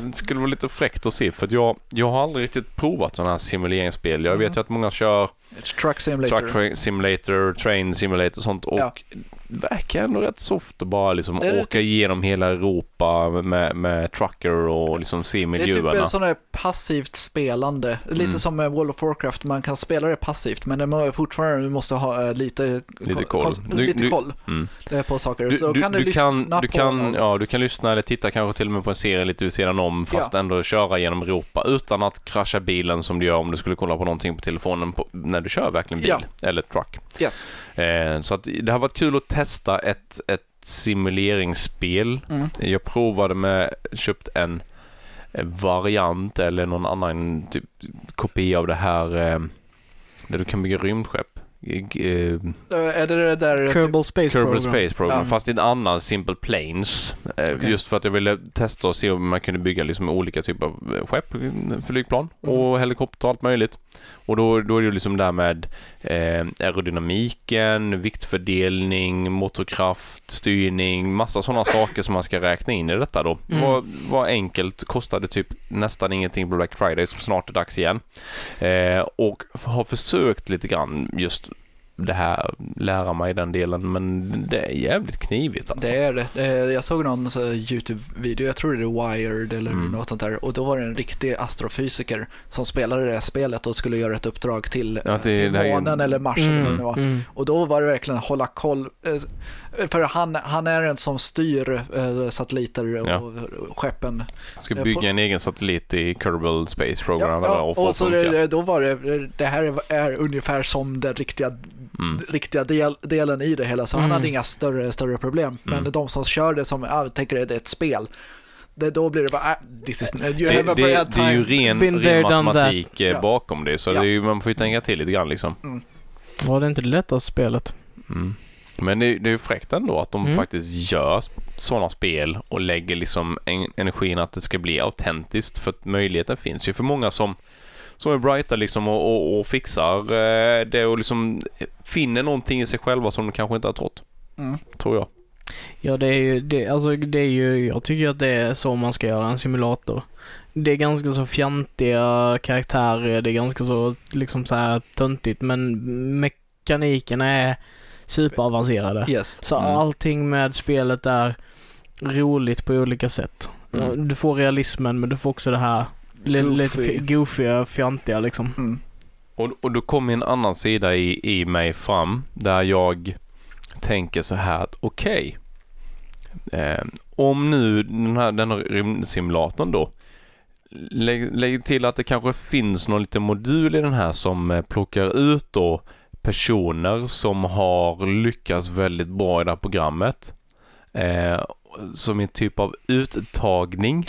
det skulle vara lite fräckt att se för att jag, jag har aldrig riktigt provat sådana här simuleringsspel. Jag vet ju att många kör
Truck Simulator.
Truck Simulator, Train Simulator och sånt. Och
Ja.
verkar ändå rätt soft att bara liksom
Det
åka igenom hela Europa med, med trucker och liksom se
Det är
miljöerna.
typ sån där passivt spelande. Lite
Mm.
som med World of Warcraft, man kan spela det passivt men det må- fortfarande du måste ha eh, lite,
Lite
ko-
koll. Du-
lite
du-
koll
Mm.
eh, på saker.
Du,
Så
du,
kan
du,
du, lyssna
kan, du, kan, ja, du kan lyssna eller titta kanske till och med på en serie lite vid sidan om fast
Ja.
ändå köra genom Europa utan att krascha bilen som du gör om du skulle kolla på någonting på telefonen på, när du kör verkligen bil
Ja.
eller truck.
Yes.
Eh, så att det har varit kul att testa ett, ett simuleringsspel.
Mm.
Jag provade med, köpt en Eh, variant eller någon annan typ kopia av det här eh, där du kan bygga rymdskepp. Eh,
Eh, Är det det där... typ-
Kerbal Space
Kerbal
Program.
Space Program,
Ja.
fast i en annan Simple Planes. Eh,
Okej.
Just för att jag ville testa och se om man kunde bygga liksom olika typer av eh, skepp, eh, flygplan
Mm.
och helikopter och allt möjligt. Och då, då är det liksom där med eh, aerodynamiken, viktfördelning, motorkraft, styrning, massa sådana saker som man ska räkna in i detta då.
Mm.
Var, var enkelt, kostade typ nästan ingenting på Black Friday som snart är dags igen. Eh, och har försökt lite grann just det här, lära mig den delen, men det är jävligt knivigt alltså.
Det är det. är- Jag såg någon här YouTube-video, jag tror det är Wired eller
Mm.
något sånt där. Och då var det en riktig astrofysiker som spelade det här spelet och skulle göra ett uppdrag till,
Ja,
eh, till
ju-
månen eller Mars eller vad
Mm, mm.
Och då var det verkligen hålla koll. Eh, För han, han är en som styr eh, satelliter och
Ja.
skeppen.
Jag ska
jag
bygga en egen satellit i Kerbal Space Program
Ja, ja,
och
och så det, då var det, det här är, är ungefär som den riktiga,
Mm.
riktiga del, delen i det hela. Så han
Mm.
hade inga större, större problem. Men
Mm.
de som kör det som, jag tänker det är ett spel. Det, då blir det bara, ah, this is, you
Det,
have
det, det är ju ren,
Been
ren matematik eh,
Ja.
bakom det, så
Ja.
det är ju, man får ju tänka till lite grann liksom.
Var det inte det lättaste spelet?
Mm. Men det, det är ju fräckt ändå att de
Mm.
faktiskt gör sådana spel och lägger liksom en, energin att det ska bli autentiskt för att möjligheten finns ju för många som som är brighta liksom och, och, och fixar eh, det och liksom finner någonting i sig själva som de kanske inte har trott,
Mm.
tror jag.
Ja, det är ju, det, alltså det är ju, jag tycker att det är så man ska göra en simulator. Det är ganska så fjantiga karaktärer, det är ganska så liksom så här töntigt men mekanikerna är superavancerade.
Yes.
Så
Mm.
allting med spelet är roligt på olika sätt.
Mm.
Du får realismen men du får också det här
Goofy.
lite fi- goofiga, fjantiga liksom.
Mm.
Och, och då kommer en annan sida i, i mig fram där jag tänker så här att okej. eh, om nu den här, den här rymdsimulatorn då. Lägg, lägg till att det kanske finns någon liten modul i den här som eh, plockar ut då personer som har lyckats väldigt bra i det här programmet. Eh, som en typ av uttagning.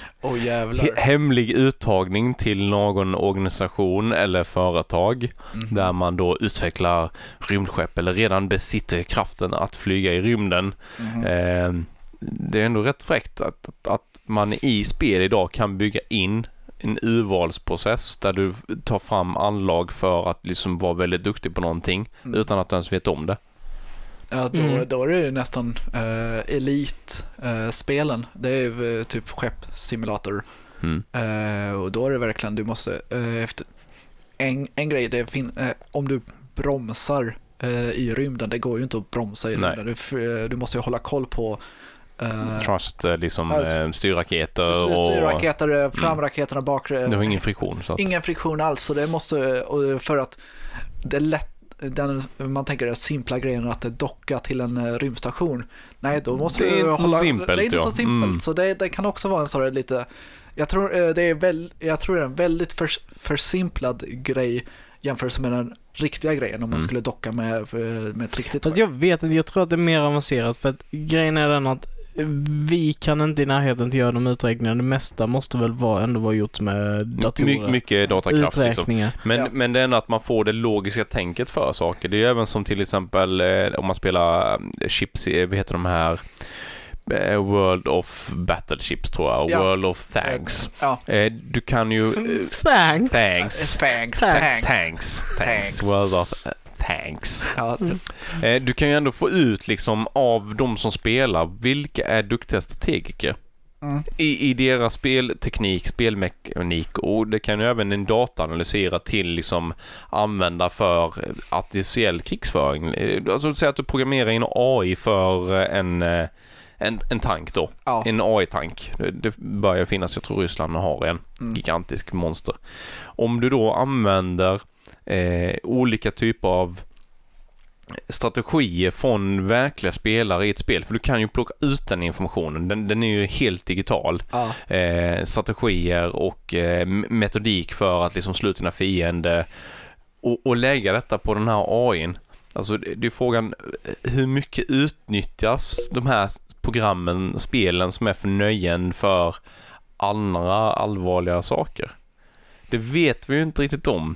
He- hemlig uttagning till någon organisation eller företag
Mhm.
där man då utvecklar rymdskepp eller redan besitter kraften att flyga i rymden.
Mhm.
Eh, det är ändå rätt fräckt att, att man i spel idag kan bygga in en urvalsprocess där du tar fram anlag för att liksom vara väldigt duktig på någonting
Mm.
utan att du ens vet om det.
Ja, då,
Mm.
då är det ju nästan uh, Elite-spelen. det är ju eh, typ skeppssimulator.
Mm.
Eh, och då är det verkligen, du måste, eh, efter en, en grej, det fin, eh, om du bromsar eh, i rymden, det går ju inte att bromsa i
Nej.
rymden. Du, eh, du måste ju hålla koll på eh,
Trust, eh, liksom
Alltså,
eh, styrraketer och
raketer, framraketerna, bakre,
du har ingen friktion. Så att,
ingen friktion alls. Så det måste, för att det är lätt, den, man tänker den simpla grejen att docka till en rymdstation. Nej, då måste
Det är
du
inte så
hålla,
simpelt,
Det är inte
ja.
så simpelt.
Mm.
Så det, det kan också vara en sån här lite, jag tror det är väl, jag tror det är en väldigt för, försimplad grej jämfört med den riktiga grejen om man
Mm.
skulle docka med, med ett riktigt
Fast jag vet inte, jag tror att det är mer avancerat för att grejen är den att vi kan inte i närheten till göra de uträkningarna. Det mesta måste väl vara, ändå vara gjort med datorer.
My, mycket datakraft liksom.
Uträkningar.
Men,
Ja.
men det är ändå att man får det logiska tänket för saker. Det är ju även som till exempel eh, om man spelar eh, chips, vad heter de här? Eh, World of Battleships tror jag,
Ja.
World of Thanks.
Ja.
Du kan ju...
Thanks!
Thanks.
Thanks.
Thanks.
Thanks.
Thanks. Thanks.
Thanks.
World of eh, Thanks.
Ja,
Mm.
Eh, du kan ju ändå få ut liksom av de som spelar, vilka är duktiga strategiker?
Mm.
i, i deras spelteknik, spelmekanik och det kan ju även en data analysera till liksom använda för artificiell krigsföring. Eh, Alltså säg att du programmerar in AI för eh, en, eh, en, en tank då.
Ja.
En AI-tank. Det- Det börjar finnas, jag tror Ryssland har en
Mm.
gigantisk monster. Om du då använder eh, olika typer av strategier från verkliga spelare i ett spel, för du kan ju plocka ut den informationen, den, den är ju helt digital.
Ja.
Eh, strategier och eh, metodik för att liksom slå ut dina fiender och, och lägga detta på den här AIn. Alltså det det är frågan eh, hur mycket utnyttjas de här programmen, spelen som är för nöjen för andra allvarliga saker? Det vet vi ju inte riktigt om.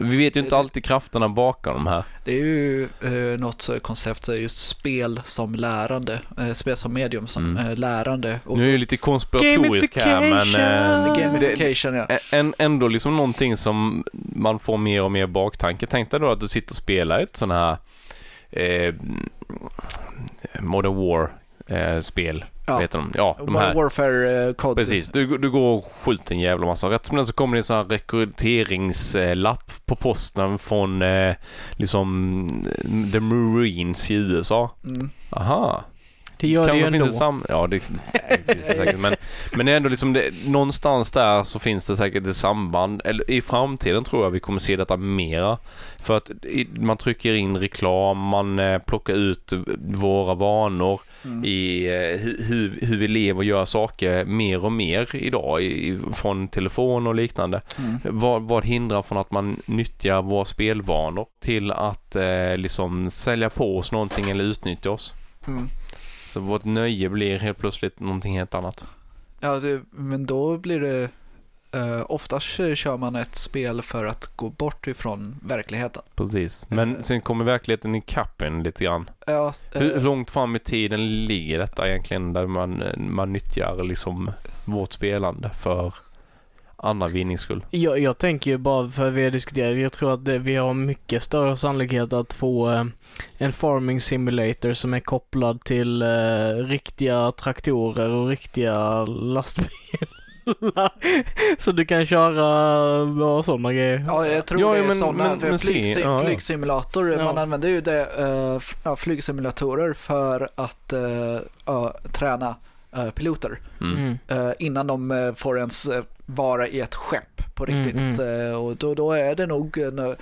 Vi vet ju inte alltid krafterna bakom de här.
Det är ju eh, något koncept, eh, just spel som lärande, eh, spel som medium som
Mm.
eh, lärande. Och
Nu är jag lite konspiratorisk här men...
Gamification.
det-
ja.
En, ändå liksom någonting som man får mer och mer baktanke. Tänk dig då att du sitter och spelar ett sån här eh, Modern War eh, spel.
Ja.
Heter de? Ja, de här.
Warfare eh, kod.
Precis, du, du går och skjuter en jävla massa. Rätt som det så kommer det en sån här rekryteringslapp på posten från eh, liksom eh, The Marines i USA.
Mm.
Aha.
Det gör det ju ändå.
sam- ja, det, nej, det finns det säkert. Men, men ändå liksom det, någonstans där så finns det säkert ett samband. Eller i framtiden tror jag vi kommer se detta mera. För att man trycker in reklam, man eh, plockar ut våra vanor
Mm.
i eh, hu- hur, hur vi lever och gör saker mer och mer idag i, från telefon och liknande.
Mm.
Vad, vad hindrar från att man nyttjar våra spelvanor till att eh, liksom sälja på oss någonting eller utnyttja oss?
Mm.
Så vårt nöje blir helt plötsligt någonting helt annat.
Ja, det, men då blir det... Uh, oftast kör man ett spel för att gå bort ifrån verkligheten.
Precis. Men
Eh.
sen kommer verkligheten ikapp en lite grann.
Ja, eh,
Hur, hur långt fram i tiden ligger detta egentligen där man, man nyttjar liksom vårt spelande för andra vinnings skull?
Jag, jag tänker ju bara för vi har diskuterat, jag tror att det, vi har mycket större sannolikhet att få eh, en farming simulator som är kopplad till eh, riktiga traktorer och riktiga lastbilar. Så du kan köra och sådana grejer.
Ja, jag tror
Ja,
det är
men-
sådana.
men-
för
men
flygsim-
ja.
Flygsimulator,
Ja.
man använder ju det, eh, ja, flygsimulatorer för att eh, ja, träna eh, piloter
Mm.
Mm.
eh, innan de eh, får ens eh, vara i ett skepp på
Mm,
riktigt. Eh, och då, då är det nog en,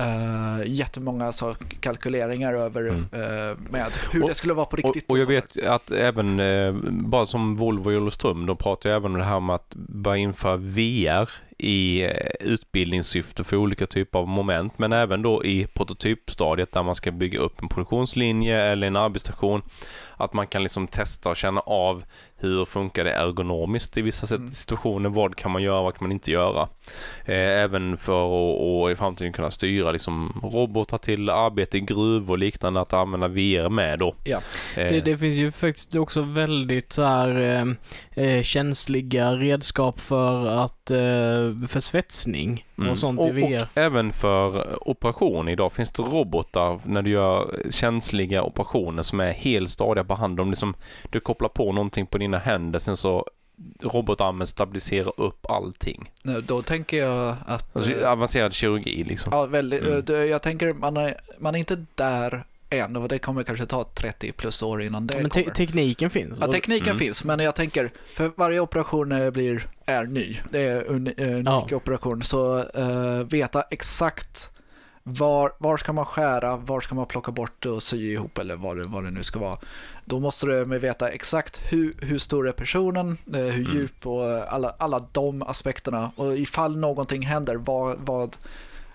uh, jättemånga så, kalkyleringar över
Mm.
eh, med hur
Och-
det skulle vara på
Och,
riktigt.
och jag
så där.
vet att även, eh, bara som Volvo i Olofström, de pratar ju även om det här med att börja införa VR i utbildningssyfte för olika typer av moment, men även då i prototypstadiet där man ska bygga upp en produktionslinje eller en arbetsstation. Att man kan liksom testa och känna av hur funkar det ergonomiskt i vissa
Mm.
situationer, vad kan man göra, vad kan man inte göra. Eh, även för att i framtiden kunna styra liksom robotar till arbete i gruvor och liknande, att använda VR med då.
Ja.
Eh,
Det, det finns ju faktiskt också väldigt så här eh, känsliga redskap för att eh, för svetsning
Mm.
och sånt
och,
i VR.
Och även för operation idag finns det robotar när du gör känsliga operationer som är helt stadiga på hand. De liksom, du kopplar på någonting på dina händer sen så robotarmen stabiliserar upp allting.
Nu, Då tänker jag att...
Alltså,
eh,
avancerad kirurgi liksom.
Ja, väldigt.
Mm.
eh, det- Jag tänker man är, man är inte där än och det kommer kanske ta 30 plus år innan det
Men te-
kommer.
tekniken finns.
Ja, tekniken
Mm.
finns, men jag tänker, för varje operation eh, blir, är ny. Det är en unik
Ja.
operation, så eh, veta exakt var, var ska man skära, var ska man plocka bort och sy ihop eller vad det, vad det nu ska vara. Då måste du med veta exakt hur, hur stor är personen, eh, hur
Mm.
djup och alla, alla de aspekterna. Och ifall någonting händer, vad, vad,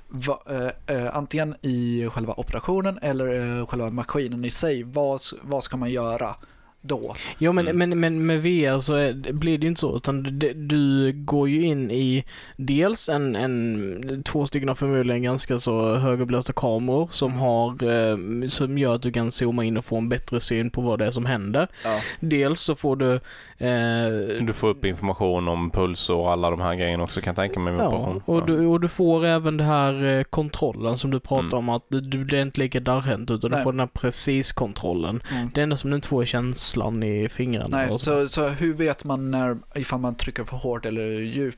vad eh, eh, antingen i själva operationen eller eh, själva maskinen i sig, vad, vad ska man göra då?
Ja men,
Mm.
men, men med VR så är, det- blir det ju inte så utan du, du går ju in i dels en, en två stycken förmodligen ganska så högupplösta kameror som har eh, som gör att du kan zooma in och få en bättre syn på vad det är som händer.
Ja.
Dels så får du eh,
Du får upp information om puls och alla de här grejerna också kan jag tänka mig med
Ja, och du, och du får även det här eh, kontrollen som du pratar
Mm.
om att du, det är inte lika darrhänt utan
Nej.
du får den här preciskontrollen.
Mm.
Det enda som du inte får är käns känslan i fingrarna.
Nej,
och
så, så hur vet man när, ifall man trycker för hårt eller djupt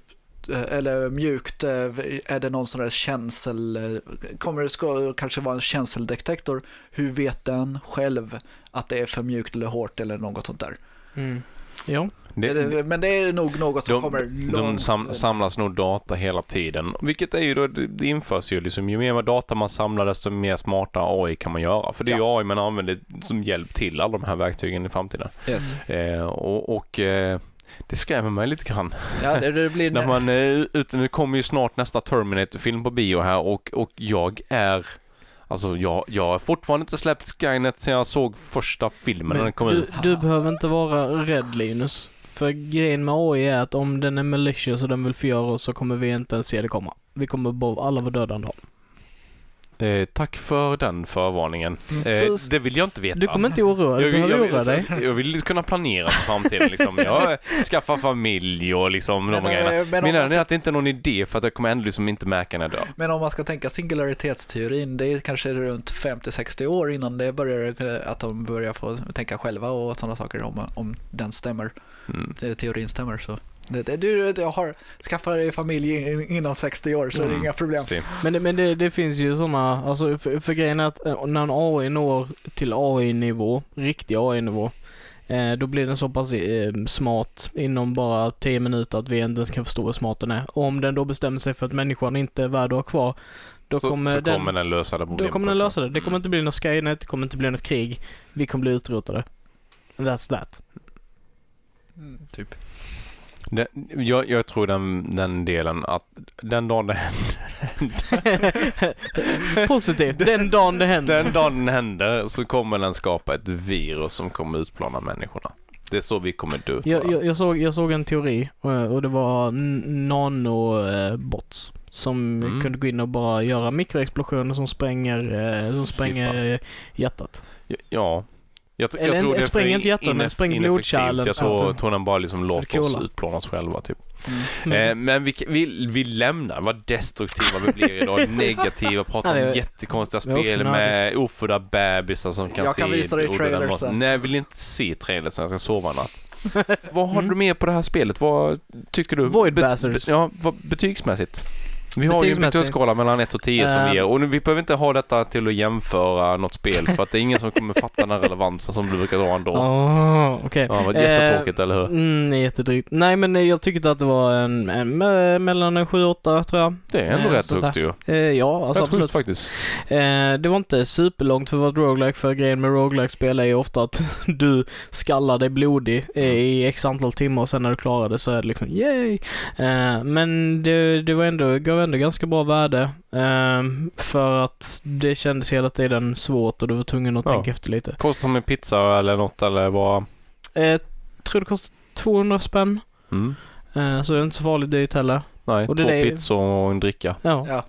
eh, eller mjukt, eh, är det någon sån där känsel, eh, kommer det ska kanske vara en känseldetektor, hur vet den själv att det är för mjukt eller hårt eller något sånt där?
Mm. Ja,
Det,
men det är nog något som
de,
kommer
de
långt.
sam, samlas nog data hela tiden. Vilket är ju då, det, införs ju liksom, ju mer data man samlar desto mer smarta AI kan man göra. För det är ju AI man använder som hjälp till alla de här verktygen i framtiden.
Yes.
Eh, och och eh, det skrämmer mig lite grann.
Ja, det, det blir...
När man är ute, nu kommer ju snart nästa Terminator-film på bio här och, och jag är Alltså jag, jag har fortfarande inte släppt Skynet sen jag såg första filmen när den kom
du,
ut.
du behöver inte vara rädd Linus. För grejen med AI är att om den är malicious och den vill förgöra oss så kommer vi inte ens se det komma. Vi kommer bara alla vara döda en dag.
Eh, tack för den förvarningen.
Mm.
Eh,
Så-
det vill jag inte veta.
Du kommer inte oroa dig,
jag, vill-
behöver
jag,
oroa dig.
vill, jag vill kunna planera för framtiden liksom. Jag skaffar familj och liksom de
Men,
grejerna.
eh, men, man
är
ska,
att det inte är någon idé för att jag kommer ändå liksom inte märka när jag dör.
men om man ska tänka singularitetsteorin, det är kanske runt 50-60 år innan det börjar, eh, att de börjar få tänka själva och sådana saker om, om den stämmer,
Mm.
te- teorin stämmer. Så. Det, det, du, du har, skaffar dig familj in- inom 60 år så är det
Mm.
inga problem.
Se.
Men, det, men det, det finns ju sådana, alltså för, för grejen är att eh, när en AI når till AI-nivå, riktig AI-nivå, eh, då blir den så pass eh, smart inom bara 10 minuter att vi inte ens kan förstå hur smart den är. Och om den då bestämmer sig för att människan inte är värd att ha kvar, då
så,
kommer
så
den
kommer den lösa det
Då
problemet
kommer den lösa det. Det kommer
Mm.
inte bli något Skynet, det kommer inte bli något krig. Vi kommer bli utrotade. And that's that.
Mm, typ.
Det, jag, jag tror den, den delen att den dagen det händer,
Positivt. Den dagen det händer.
den dagen den händer så kommer den skapa ett virus som kommer utplåna människorna. Det är så vi kommer dö.
Jag, jag, jag, såg, jag såg en teori eh, och det var nanobots som
Mm.
kunde gå in och bara göra mikroexplosioner som spränger, eh, som spränger eh, hjärtat.
Ja. Jag,
Eller
jag
en-
tror det är
spränger
för
inte hjärtat, men
ineffektivt.
blodkärlen
Jag
så
tror,
att-
tror den bara liksom låter oss utplåna oss själva typ.
Men,
Eh, men vi, vi, vi lämnar vad destruktiva vi blir idag. Negativa, pratar
det
om jättekonstiga
det
spel med ofödda bebisar som kan
Jag
se
kan visa dig trailers sen.
Nej, jag vill inte se trailers jag ska sova en natt. vad har
Mm.
du mer på det här spelet? Vad tycker du?
Void
Be-. Ja, vad, betygsmässigt. Vi har ju en betygsskala mellan 1 och 10 som
Eh.
vi ger. Och vi behöver inte ha detta till att jämföra något spel för att det är ingen som kommer fatta den här relevansen som du brukar dra ändå.
Åh, okej.
Ja, vad
Eh,
jättetråkigt, eller hur?
Mm, jättedrygt. Nej men eh, jag tyckte att det var en, en me- mellan en 7 och 8 tror jag.
Det är ändå
eh,
rätt högt ju.
Eh, ja, alltså
Rätt
absolut.
faktiskt.
Eh, det var inte superlångt för ett roguelike för grejen med roguelike-spel är ju ofta att du skallar dig blodig eh, i x antal timmar och sen när du klarar det så är det liksom yay! Eh, men det, det var ändå, gav ändå ganska bra värde eh, för att det kändes hela tiden svårt och du var tvungen att
Ja.
tänka efter lite.
Kostar som en pizza eller något eller vad?
Eh, tror det kostar 200 spänn.
Mm.
Eh, så det är inte så farligt dyrt heller.
Nej,
Och det
två
är-
pizzor och en dricka.
Ja.
Ja.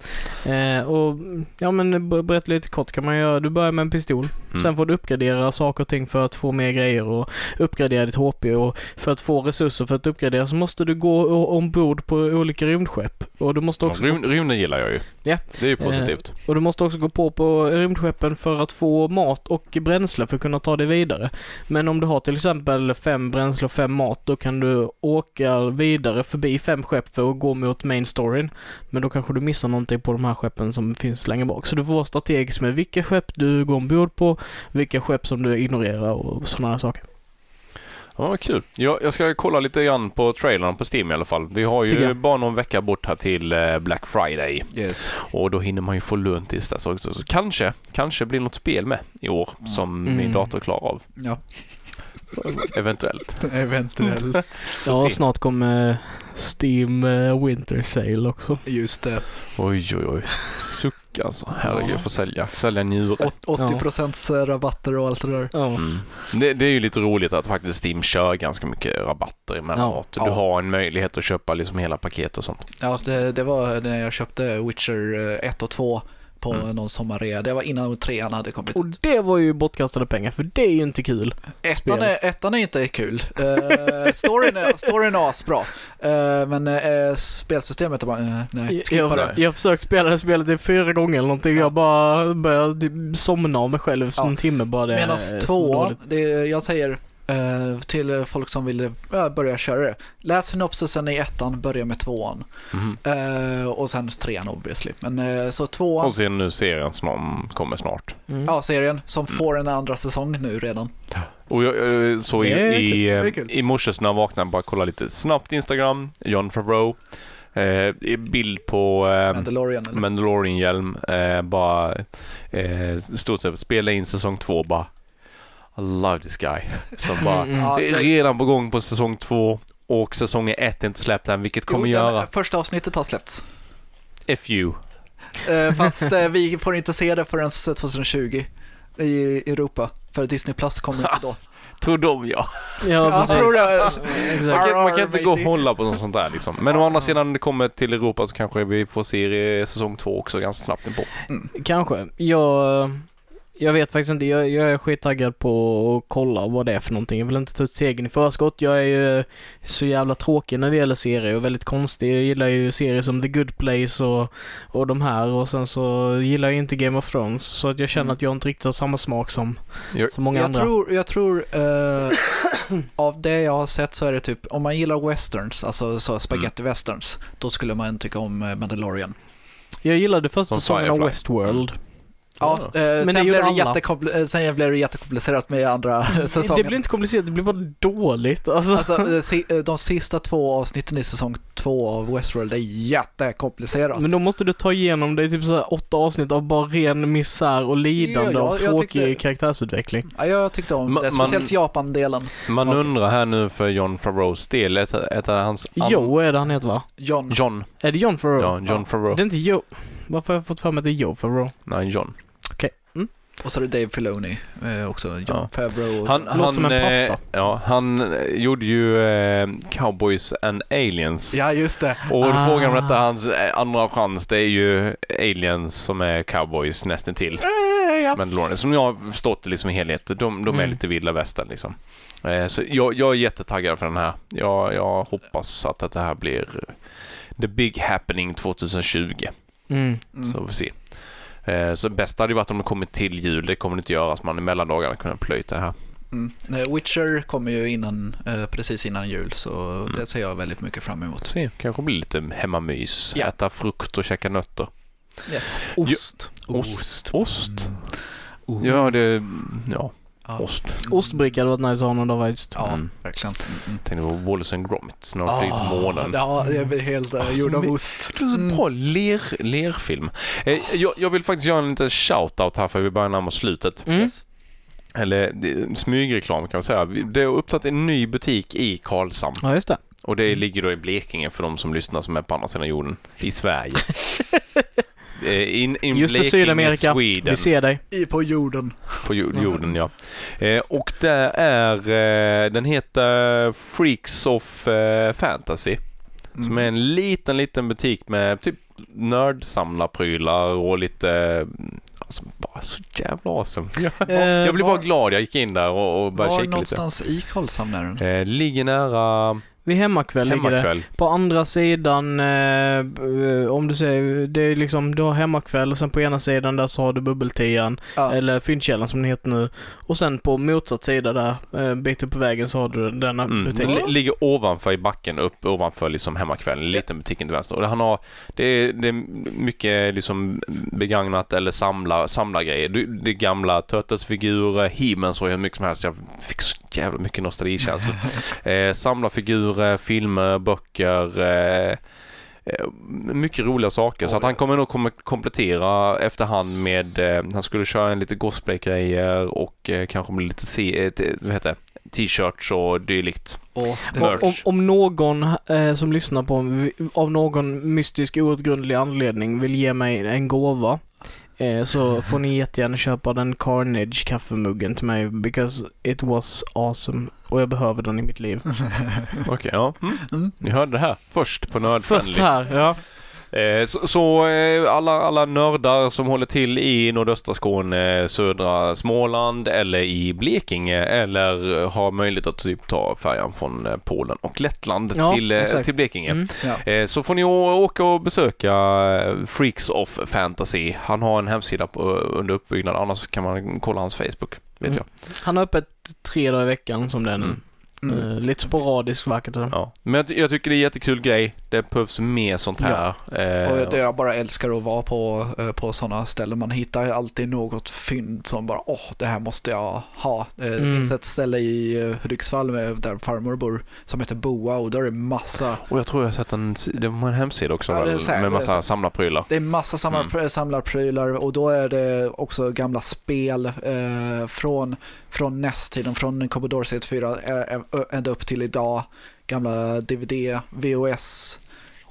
Eh, och ja men ber- berätta lite kort kan man göra. Du börjar med en pistol.
Mm.
Sen får du uppgradera saker och ting för att få mer grejer och uppgradera ditt HP och för att få resurser för att uppgradera så måste du gå ombord på olika rymdskepp. Och du måste också,
Rym, rymden gillar jag ju.
Ja.
Det är ju positivt.
och du måste också gå på på rymdskeppen för att få mat och bränsle för att kunna ta dig vidare. Men om du har till exempel fem bränsle och fem mat då kan du åka vidare förbi fem skepp för att gå mot main storyn. Men då kanske du missar någonting på de här skeppen som finns längre bak. Så du får vara strategisk med vilka skepp du går ombord på, vilka skepp som du ignorerar och sådana här saker.
Ja, vad kul. Jag, jag ska kolla lite grann på trailern på Steam i alla fall. Vi har ju bara någon vecka bort här till eh, Black Friday.
Yes.
Och då hinner man ju få lön tills dess också. Så kanske, kanske blir något spel med i år som
Mm.
min dator klarar av.
Ja,
Eventuellt.
eventuellt.
Ja, snart kommer Steam eh, Winter Sale också.
Just det.
Oj, oj, oj. Suck alltså. Herregud,
Ja.
får sälja. Sälja njure.
Åt- 80 procents rabatter och allt det där.
Ja.
Mm. Det, det är ju lite roligt att faktiskt Steam kör ganska mycket rabatter emellanåt.
Ja.
Du
Ja.
har en möjlighet att köpa liksom hela paket och sånt.
Ja, det, det var när jag köpte Witcher eh, 1 och 2 på
Mm.
någon sommarrea. Det var innan trean hade kommit
Och det var ju bortkastade pengar för det är ju inte kul.
Ettan är, ettan är inte kul. Uh, storyn, är, storyn är asbra. Uh, men uh, spelsystemet är bara, uh, nej, skippa
Jag,
det.
jag har försökt spela det spelet i fyra gånger eller någonting.
Ja.
Jag bara började typ somna av mig själv
Ja.
en timme bara.
Medan
så
tvåan, jag säger till eh, folk som vill eh, börja köra det. Läs synopsisen i ettan, börja med tvåan. Eh, och sen trean obviously. Men så tvåan,
Och sen nu serien som kommer snart.
Mm.
ja serien som
Mm.
får en andra säsng nu redan.
Och jag såg i, i, i morse när jag vaknade, bara kolla lite snabbt Instagram, John Favreau. Eh, bild på eh,
Mandalorian eller?
Mandalorian-hjälm. Eh, bara eh, stort sett spela in säsong två bara. I love this guy. Som bara
Mm.
Det-
redan på gång på säsong två och säsong ett är inte släppt än, vilket kommer
Jo,
göra
Första avsnittet har släppts.
FU.
Eh, fast eh, vi får inte se det förrän 2020 i Europa. För Disney Plus kommer inte då.
Tror de ja.
Ja,
Jag
precis.
tror det.
Man kan, man kan inte gå och hålla på något sånt där liksom. Men å andra sidan när det kommer till Europa så kanske vi får se eh, säsong två också ganska snabbt inpå.
Kanske. Jag, jag vet faktiskt inte. Jag, jag är skittaggad på att kolla vad det är för någonting. Jag vill inte ta ut segern i förskott. Jag är ju så jävla tråkig när det gäller serier och väldigt konstig. Jag gillar ju serier som The Good Place och, och de här och sen så gillar jag inte Game of Thrones. Så att jag känner
Mm.
att jag inte riktigt har samma smak som,
Jag-
som många
Jag
andra.
tror, jag tror eh, av det jag har sett så är det typ, om man gillar westerns, alltså så spaghetti westerns, då skulle man tycka om eh, Mandalorian.
Jag gillade första säsongen av. Westworld.
Ja,
Ja.
eh,
det
sen, blev det jättekompl- eh, sen blev det jättekomplicerat med andra säsonger.
Det blir inte komplicerat, det blir bara dåligt. Alltså.
Alltså, eh, eh, de sista två avsnitten i säsong två av Westworld är jättekomplicerat.
Men då måste du ta igenom det i typ så här åtta avsnitt av bara ren misär och lidande
Ja, ja,
av
jag
tråkig
tyckte-
karaktärsutveckling.
Ja, jag tyckte om
Ma-
det,
man-
speciellt Japan-delen.
Man
Okej.
undrar här nu för John Favreaus del, ett, ett av hans... an-
Joe är det han heter va?
John.
John.
Är det John Favreau?
Ja, John Favreau.
Det är inte Joe. Varför har jag fått för mig att det är Joe Favreau?
Nej, John.
Och så är det Dave Filoni eh, också. John
Ja.
Favreau.
Han,
Låter
han,
som en
eh,
pasta.
ja, han eh, gjorde ju eh, Cowboys and Aliens.
Ja, just det.
Och
Ah.
frågan om detta, hans eh, andra chans, det är ju Aliens som är Cowboys nästan till.
ja.
Mandalorian. Som jag har förstått det liksom i helhet. De, de är
Mm.
lite vilda västern liksom. Eh, så jag, jag är jättetaggad för den här. Jag, jag hoppas att, att det här blir eh, the big happening 2020.
Mm.
Mm.
Så får vi se. Eh, så bäst hade ju varit om det kommer till jul. Det kommer det inte göra. Så man i mellandagarna kunde plöjt det här.
Mm. Eh, Witcher kommer ju innan, eh, precis innan jul, så
Mm.
det ser jag väldigt mycket fram emot.
Se, kanske blir lite hemmamys.
Ja.
Äta frukt och käka nötter.
Yes.
Ost. Ost. Ost.
Oh.
Ja, det... Ja,
Ja.
ost.
Ostbricka hade varit nice att ha någon dag faktiskt.
Ja,
Mm.
verkligen. Mm.
Tänkte på Wallace and Gromit när de flög till månen.
Ja, det är väl helt
Ah,
gjord av ost.
Det är så
Mm.
bra ler, lerfilm. Eh, jag, jag vill faktiskt göra en liten shout-out här för vi börjar närma oss slutet.
Mm.
Yes.
Eller det- smygreklam kan man säga. Vi- Det har upptagit en ny butik i Karlshamn.
Ja, just det.
Och det ligger då i Blekinge för de som lyssnar som är på andra sidan jorden. I Sverige. Eh, in, in
Just det,
Blekinge,
Sydamerika.
Sweden.
Vi ser dig.
I på jorden.
På jord- jorden, ja. Eh, och det är, eh, den heter Freaks of Fantasy.
Mm.
Som är en liten, liten butik med typ nördsamlarprylar och lite, eh, alltså bara så jävla awesome. Jag,
Eh,
jag blev bara
var-
glad, jag gick in där och, och började
Var
kika lite.
någonstans i Karlshamn är den?
Eh, ligger nära
Vid hemmakväll ligger det.
hemmakväll.
På andra sidan, eh, eh, om du säger, det är liksom, du har hemmakväll och sen på ena sidan där så har du bubbeltian,
Ja.
eller fyndkällan som den heter nu. Och sen på motsatt sida där, eh, en bit upp på vägen så har du denna
Mm.
butik.
Li- ligger ovanför i backen, upp ovanför liksom hemmakvällen, en liten butik till vänster. Och han har, det är, det är mycket liksom begagnat eller samlar, samlargrejer. Det, det är gamla Turtles-figurer, He-Man så jag hur mycket som helst. Jag fick så jävla mycket nostalgikänslor. eh, samlarfigurer, filmer, böcker. Eh, eh, mycket roliga saker. Så att han kommer nog komplettera efterhand med, eh, han skulle köra en lite cosplay-grejer och eh, kanske med lite, se, eh, vad heter t-shirts och dylikt. Merch.
Om, om någon eh, som lyssnar på av någon mystisk outgrundlig anledning vill ge mig en gåva eh, så får ni jättegärna köpa den Carnage kaffemuggen till mig because it was awesome och jag behöver den i mitt liv.
Okej, ja. Mm.
Mm.
Ni hörde det här först på Nördfriendly.
Först här, ja.
Eh, så så eh, alla, alla nördar som håller till i nordöstra Skåne, södra Småland eller i Blekinge eller har möjlighet att typ ta färjan från eh, Polen och Lettland
Ja,
till,
exakt.
till Blekinge.
Mm.
Ja.
Så får ni åka och besöka Freaks of Fantasy. Han har en hemsida på, under uppbyggnad, annars kan man kolla hans Facebook. vet
Mm.
jag.
Han har öppet tre dagar i veckan som nu.
Mm.
Mm.
Lite sporadiskt verkar det
Ja. Men jag, jag tycker det är en jättekul grej. Det behövs mer sånt här. Eh,
Och det jag bara älskar att vara på, eh, på sådana ställen. Man hittar alltid något fynd som bara, åh, det här måste jag ha. Eh, Det
Mm.
finns ett ställe i Hudiksvall med, där farmor bor som heter Boa och där är det massa,
Och jag tror jag har sett en, det var en hemsida också
Ja, det
väl,
här,
med
det
massa samlarprylar.
det är massa samlar,
Mm.
samlarprylar och då är det också gamla spel eh, från, från NES-tiden, från Commodore 64 eh, eh, ända upp till idag. Gamla DVD, VHS,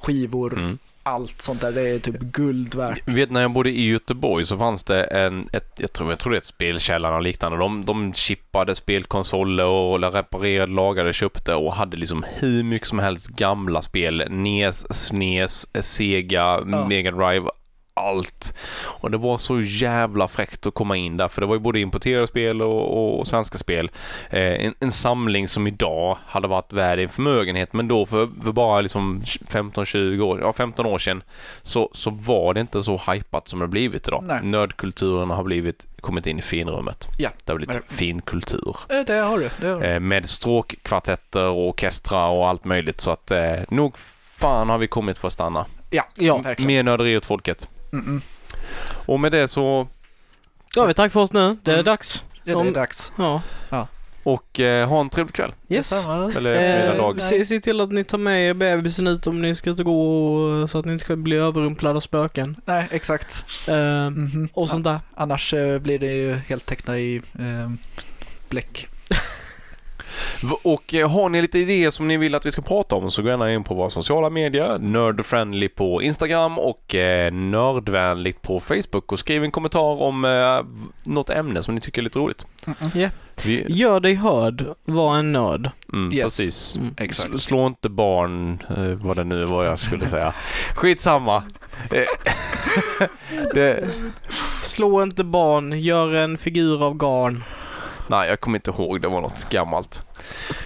skivor,
Mm.
allt sånt där. Det är typ guld värt.
Jag vet när jag bodde i Göteborg så fanns det en, ett, jag tror, jag tror det är ett spelkällare och liknande. De, de chippade spelkonsoler och reparerade, lagade, köpte och hade liksom hur mycket som helst gamla spel. NES, SNES, Sega, Mega Drive, allt. Och det var så jävla fräckt att komma in där för det var ju både importerade spel och, och, och svenska spel. Eh, en, en samling som idag hade varit värd en förmögenhet men då för, för bara liksom 15-20 år, ja 15 år sedan så, så var det inte så hypat som det blivit idag.
Nej.
Nördkulturen har blivit, kommit in i finrummet.
Ja.
Det har blivit
Men-
finkultur.
Eh, Det har du. Det har du.
Eh, med stråkkvartetter och orkestrar och allt möjligt så att eh, nog fan har vi kommit för att stanna.
Ja,
Ja.
verkligen.
Mer nörderi åt folket.
Mm-mm.
Och med det så,
har vi tack för oss nu. Det är
Mm.
dags.
Ja, det är
Om-
dags.
Ja.
och eh, ha en trevlig kväll.
Yes.
Detsamma.
Eller eftermiddag,
Eh,
dag.
se, se till att ni tar med er bebisen ut om ni ska ut och gå och, så att ni inte ska bli överrumplade av spöken.
Nej, exakt.
Eh,
Mhm.
och sånt där.
Annars eh, blir det ju helt tecknat i eh, bläck.
Och eh, har ni lite idéer som ni vill att vi ska prata om så gå gärna in på våra sociala medier. Nerdfriendly på Instagram och eh, Nördvänligt på Facebook och skriv en kommentar om eh, något ämne som ni tycker är lite roligt.
Ja.
Vi,
Gör dig hörd, var en nörd.
mm,
Yes.
Precis.
Mm.
Exakt.
S- Slå inte barn, vad det nu var jag skulle säga. Skitsamma. Det,
Slå inte barn, gör en figur av garn.
nej, jag kommer inte ihåg. Det var något gammalt.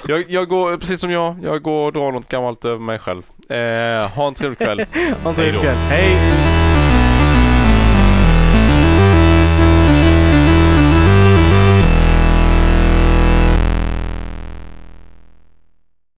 Jag, jag går, precis som jag, jag går och drar något gammalt över mig själv. Eh, ha en trevlig kväll.
Ha en trevlig kväll. Hej!